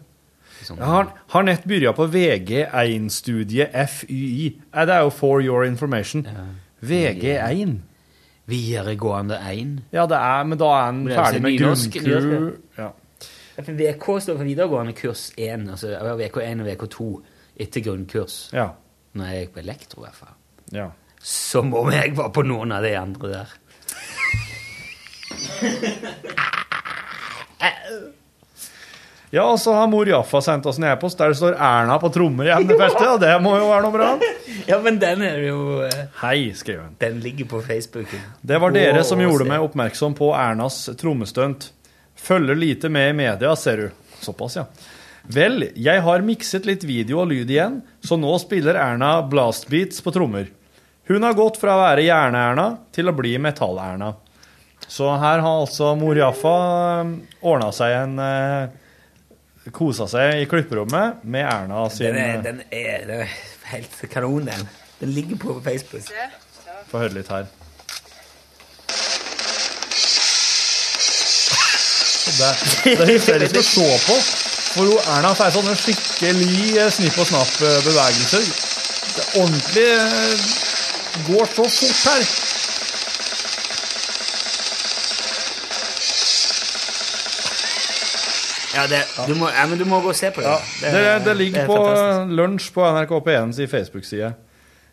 sånn. Jeg har, har nett begynt på VG1-studiet FYI. Eh, Det er jo For Your Information. VG1. Videregående 1. Ja, det er, men da er en er ferdig med grunnkur. Ja, VK står for videregående kurs 1, altså VK1 og VK2 etter grunnkurs. Ja. Når jeg gikk på elektro, i hvert fall. ja. Som om jeg var på noen av de andre der. (laughs) Ja, og så har mor Jaffa sendt oss en e-post der det står Erna på trommer i emnefeltet, og det må jo være noe bra. (laughs) Ja, men den er jo eh, Hei, skrev hun. Den ligger på Facebook. Det var dere som gjorde se. meg oppmerksom på Ernas trommestunt. Følger lite med i media, ser du. Såpass, ja. Vel, jeg har mikset litt video og lyd igjen, så nå spiller Erna blastbeats på trommer. Hun har gått fra å være Jern-Erna til å bli Metall-Erna. Så her har altså mor Jaffa ordna seg en eh, Kosa seg i klipperommet med Erna sin Den er, eh, den er, den er helt kanon, den. Den ligger på Facebook. Få høre litt her. Det, det er hysterisk å se på, for hun Erna får sånne skikkelig eh, snipp og snapp-bevegelser. Er ordentlig eh, går så fort her. Ja, det, du, må, ja, men du må gå og se på det. Ja, det, det ligger er på fantastisk. lunsj på NRK P1 sin Facebook-side.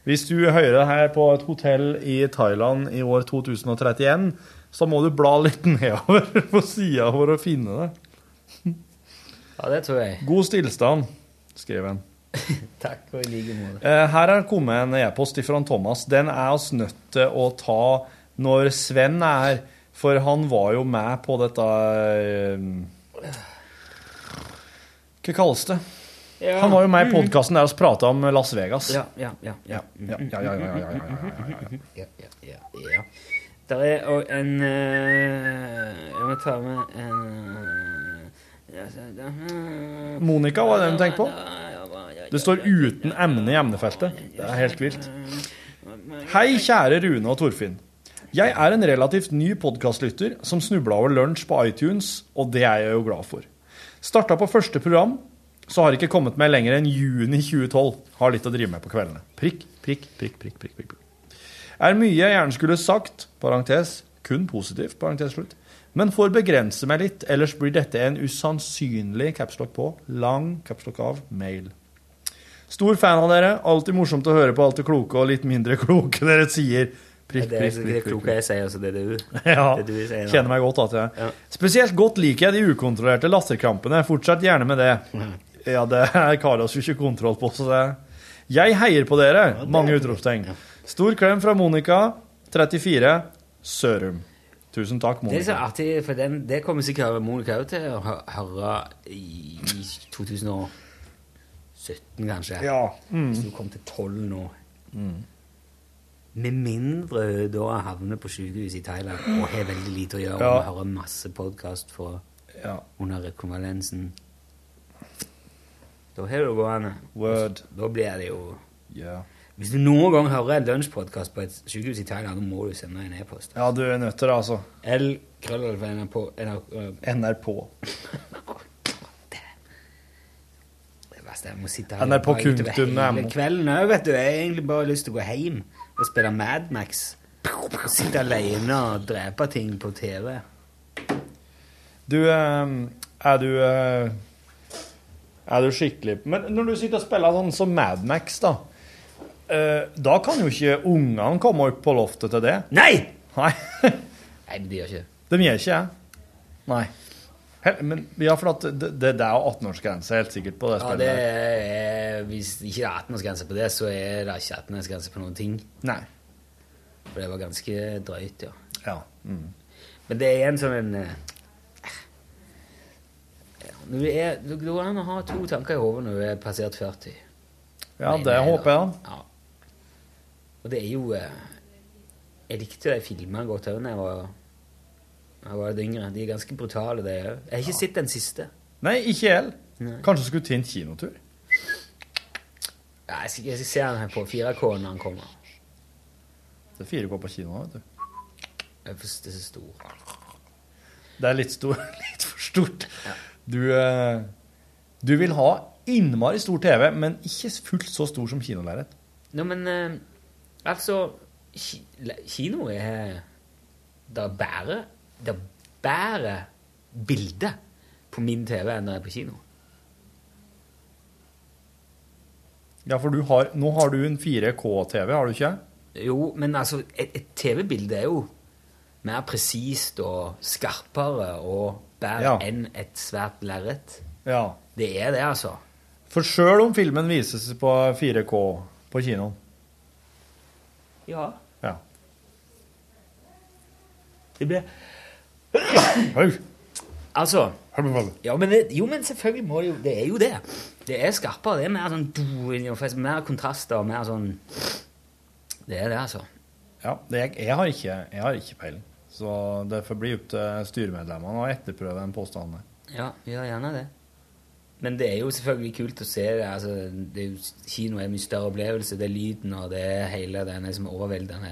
Hvis du hører det her på et hotell i Thailand i år 2031, så må du bla litt (laughs) nedover på sida for å finne det. Ja, det tror jeg. God stillstand, skrev han. Takk, og i like måte. Eh, Her er kommet en e-post fra Thomas. Den er oss nødt til å ta når Sven er her, for han var jo med på dette eh, Hva kalles det? Ja. Han var jo med i podkasten der vi prata om Las Vegas. Ja, ja, ja. ja. Ja, ja, ja, ja, ja, ja, ja, ja. ja, ja, ja, ja. Der er òg en eh, Jeg må ta med en eh, Monica var det du tenkte på? Det står 'uten emne' i emnefeltet. Det er helt vilt. Hei, kjære Rune og Torfinn. Jeg er en relativt ny podkastlytter som snubla over lunsj på iTunes, og det er jeg jo glad for. Starta på første program, så har ikke kommet meg lenger enn juni 2012. Har litt å drive med på kveldene. Prikk, prikk, prikk, prikk, prikk, prikk. Er mye jeg gjerne skulle sagt, parentes, kun positivt, parentes slutt, men får begrense meg litt, ellers blir dette en usannsynlig capslock på, lang capslock av, mail. Stor fan av dere, alltid morsomt å høre på alt det kloke og litt mindre kloke dere sier. Prikk, er prikk, det prikk, prikk, kloke jeg sier, altså. Det er du (laughs) ja, det er du sier, kjenner meg godt at jeg. Ja. Spesielt godt liker jeg de ukontrollerte latterkrampene. Fortsett gjerne med det. Ja, det har Carlos ikke kontroll på, så det Jeg heier på dere! Mange utropstegn. Stor klem fra Monica, 34, Sørum. Tusen takk, Det er så artig, for den, det kommer sikkert Monica òg til å høre i, i 2017, kanskje. Ja. Mm. Hvis du kom til 12 nå. Med mindre hun da havner på sykehus i Thailand og har veldig lite å gjøre Ja. og hører masse podkast Ja. under rekonvalensen. Da har du gående. Word. Da blir det jo Ja. Hvis du noen gang hører en lunsjpodkast på et sykehus i Thailand, da må du sende en e-post. ja, du er nødt til det, altså. L krøllalfa NRK NR (laughs) er jeg må sitte her NRK utover hele kvelden òg, vet du. Jeg har egentlig bare lyst til å gå hjem og spille Mad Max. Sitte alene og drepe ting på TV. Du, eh, er du eh, Er du skikkelig Men når du sitter og spiller sånn som Mad Max, da eh, Da kan jo ikke ungene komme opp på loftet til det. Nei! Nei, (laughs) Nei, de gjør ikke det. De gjør ikke det. Nei. Men ja, for at det, det, det er jo 18-årsgrense helt sikkert på det Ja, det er, hvis det ikke er 18-årsgrense på det, så er det ikke 18-årsgrense på noen ting. Nei. For det var ganske drøyt, ja. Ja. Mm. Men det er en sånn en eh, du er, Det går an å ha to tanker i hodet når du er passert 40. Ja, det jeg håper jeg. Ja. Og det er jo eh, Jeg likte de filmene godt òg da jeg var, jeg var litt yngre. De er ganske brutale, de òg. Jeg har ikke sett den siste. Nei, ikke jeg heller. Kanskje skulle til en kinotur? Ja, jeg, skal, jeg skal se den her på 4K når den kommer. Det er 4K på kino, vet du. Det er så stor. Det er litt, stor, (laughs) litt for stort. Du, eh, du vil ha innmari stor TV, men ikke fullt så stor som kinolerret. Nå, men eh, altså Kino er Det er bare Det er bare bilder på min TV enn jeg er på kino. Ja, for du har, nå har du en 4K-TV, har du ikke? Jo, men altså, et, et TV-bilde er jo mer presist og skarpere og bedre Ja. enn et svært lerret. Ja. Det er det, altså. For sjøl om filmen vises på 4K på kinoen Ja. Ja. Det blir Altså ja, men det, Jo, men selvfølgelig må det jo Det er jo det. Det er skarpere. Det er mer sånn faktisk mer kontraster og mer sånn Det er det, altså. Ja, det, jeg, jeg, har ikke, jeg har ikke peiling. Så det får bli opp til styremedlemmene å etterprøve den påstanden. der. Ja, gjør gjerne det. Men det er jo selvfølgelig kult å se det. altså, det er jo, Kino er en mye større opplevelse. Det er lyden og det er hele denne som overveldende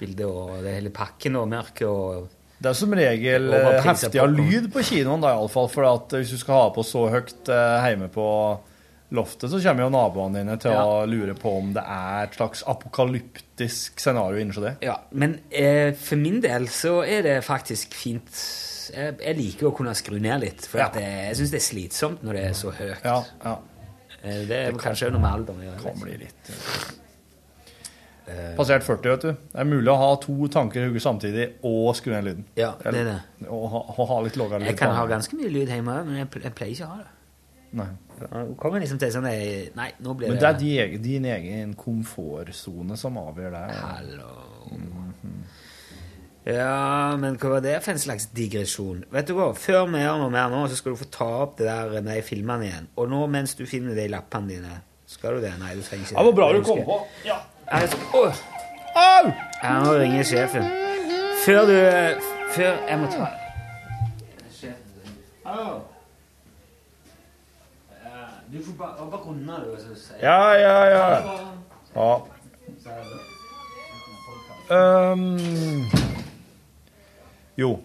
bildet og det er hele pakken og mørket og Det er som regel eh, heftig av lyd på kinoen, da, iallfall. For at hvis du skal ha på så høyt eh, hjemme på loftet, så kommer jo naboene dine til Ja. å lure på om det er et slags apokalyptisk scenario innenfor det. Ja, men eh, for min del så er det faktisk fint Jeg, jeg liker å kunne skru ned litt, for Ja. at jeg, syns det er slitsomt når det er så høyt. Ja, ja. Eh, Det er kanskje også noe med alderen å gjøre. Kan bli litt Passert 40, vet du. Det er mulig å ha to tanker i hodet samtidig og skru ned lyden. Ja, det er det. Og ha, ha litt lavere lyd. Jeg kan ha ganske mye lyd hjemme òg, men jeg, jeg pleier ikke å ha det. Nei. Jeg kommer liksom til sånn jeg- Nei, nå blir Men det det er din egen, din egen komfortsone som avgjør det. Hallo. Ja, men hva var det for en slags digresjon? Vet du hva, Før vi gjør noe mer nå, så skal du få ta opp det der med de filmene igjen. Og nå mens du finner de lappene dine Skal du det? Nei, du trenger ikke Det var bra du kom på. Ja. Skal- Åh! Jeg nå ringer sjefen. Før du Før Jeg må ta Hallo. Du får bare, bare runde det. Ja, ja, ja. ja. Um, jo.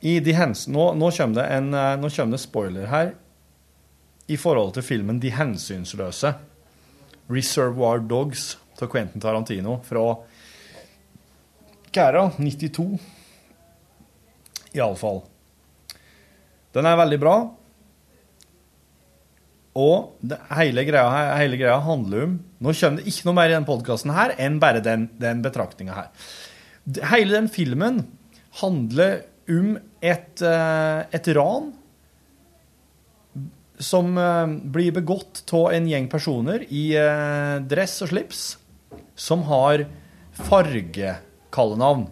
I The Hens nå, nå, kommer det en, eh, nå kommer det spoiler her i forhold til filmen De hensynsløse. Reservoir Dogs til Quentin Tarantino fra det, 92. Iallfall. Den er veldig bra. Og det, hele, greia, hele greia handler om Nå kommer det ikke noe mer i denne podkasten enn bare den, den betraktninga her. Hele den filmen handler om et, eh, et ran som eh, blir begått av en gjeng personer i eh, dress og slips som har fargekallenavn.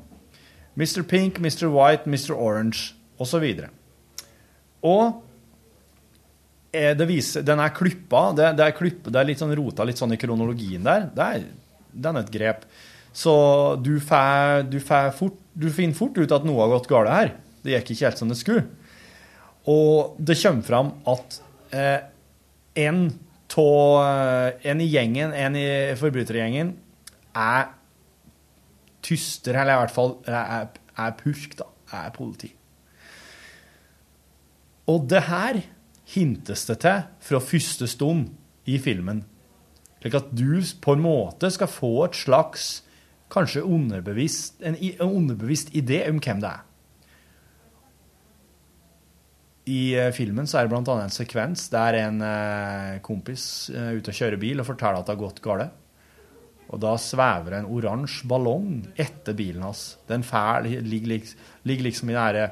Mr. Pink, Mr. White, Mr. Orange osv. Og eh, det viser, den er klippa. Det, det, er klipp, det er litt sånn rota litt sånn i kronologien der. Det er, den er et grep. Så du, fær, du, fær fort, du finner fort ut at noe har gått galt her. Det gikk ikke helt som det skulle. Og det kommer fram at eh, en, tå, en i gjengen, en i forbrytergjengen, er tyster, eller i hvert fall er, er purk, da. Er politi. Og det her hintes det til fra første stund i filmen. Slik at du på en måte skal få et slags kanskje underbevisst, en, en underbevisst idé om hvem det er. I eh, filmen så er det annet en sekvens der en eh, kompis er ute og kjører bil og forteller at det har gått galt. Og da svever en oransje ballong etter bilen hans. Den fæl, ligger, ligger liksom i de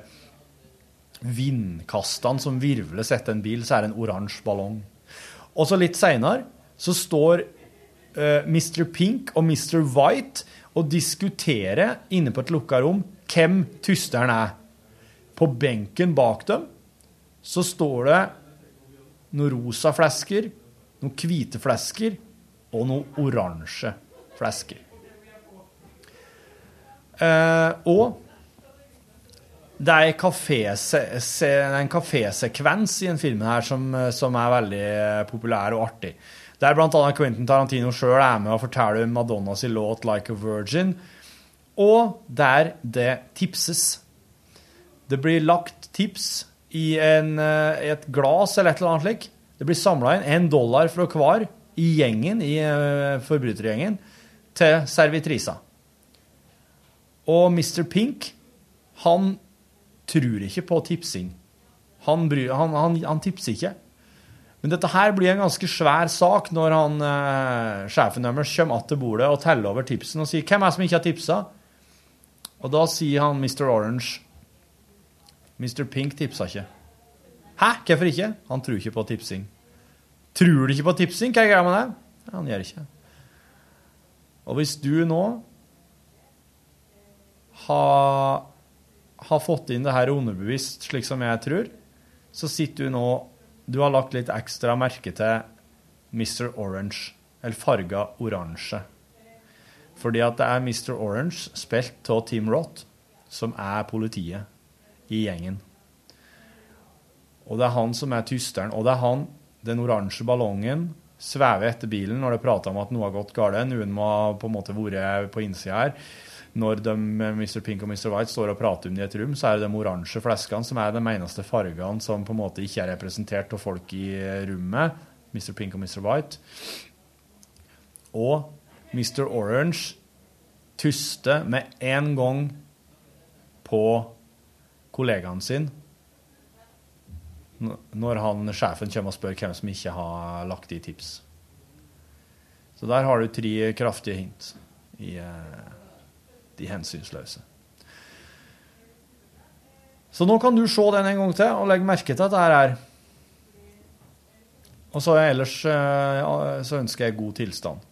vindkastene som virvles etter en bil, så er det en oransje ballong. Og så litt seinere så står uh, Mr. Pink og Mr. White og diskuterer inne på et lukka rom hvem tysteren er. På benken bak dem så står det noen rosa flesker, noen hvite flesker og noen oransje flesker. Eh, og det er en kafése- en kafésekvens i den filmen her som, som er veldig populær og artig. Der annet Quentin Tarantino sjøl er med og forteller om Madonna sin låt 'Like a Virgin', og der det tipses. Det blir lagt tips i, en, eh, i et glass eller et eller annet slik. Det blir samla inn en dollar fra hver i gjengen, i eh, forbrytergjengen, til servitrisa. Og Mr. Pink, han tror ikke på tipsing. Han, bry, han, han, han tipser ikke. Men dette her blir en ganske svær sak når han, eh, sjefen deres kommer til bordet og teller over tipsen og sier 'Hvem er det som ikke har tipsa?' Og da sier han Mr. Orange Mr. Pink tipsa ikke. Hæ? Hvorfor ikke? Han tror ikke på tipsing. Tror du ikke på tipsing? Hva er greia med det? Han gjør ikke. Og hvis du nå har, har fått inn det her underbevisst, slik som jeg tror, så sitter du nå Du har lagt litt ekstra merke til Mr. Orange, eller farga oransje. Fordi at det er Mr. Orange, spilt av Tim Roth, som er politiet i gjengen. Og det er han som er tysteren. Og det er han, den oransje ballongen, svever etter bilen når det prater om at noe har gått galt. Noen må på en måte vært på innsida her. Når de, Mr. Pink og Mr. White står og prater om det i et rom, så er det de oransje fleskene som er de eneste fargene som på en måte ikke er representert av folk i rommet. Mr. Pink og Mr. White. Og Mr. Orange tyster med en gang på kollegaen sin når han, sjefen kommer og spør hvem som ikke har lagt i tips. Så der har du tre kraftige hint i eh, de hensynsløse. Så nå kan du se den en gang til og legge merke til at det her er Og så ellers eh, så ønsker jeg god tilstand.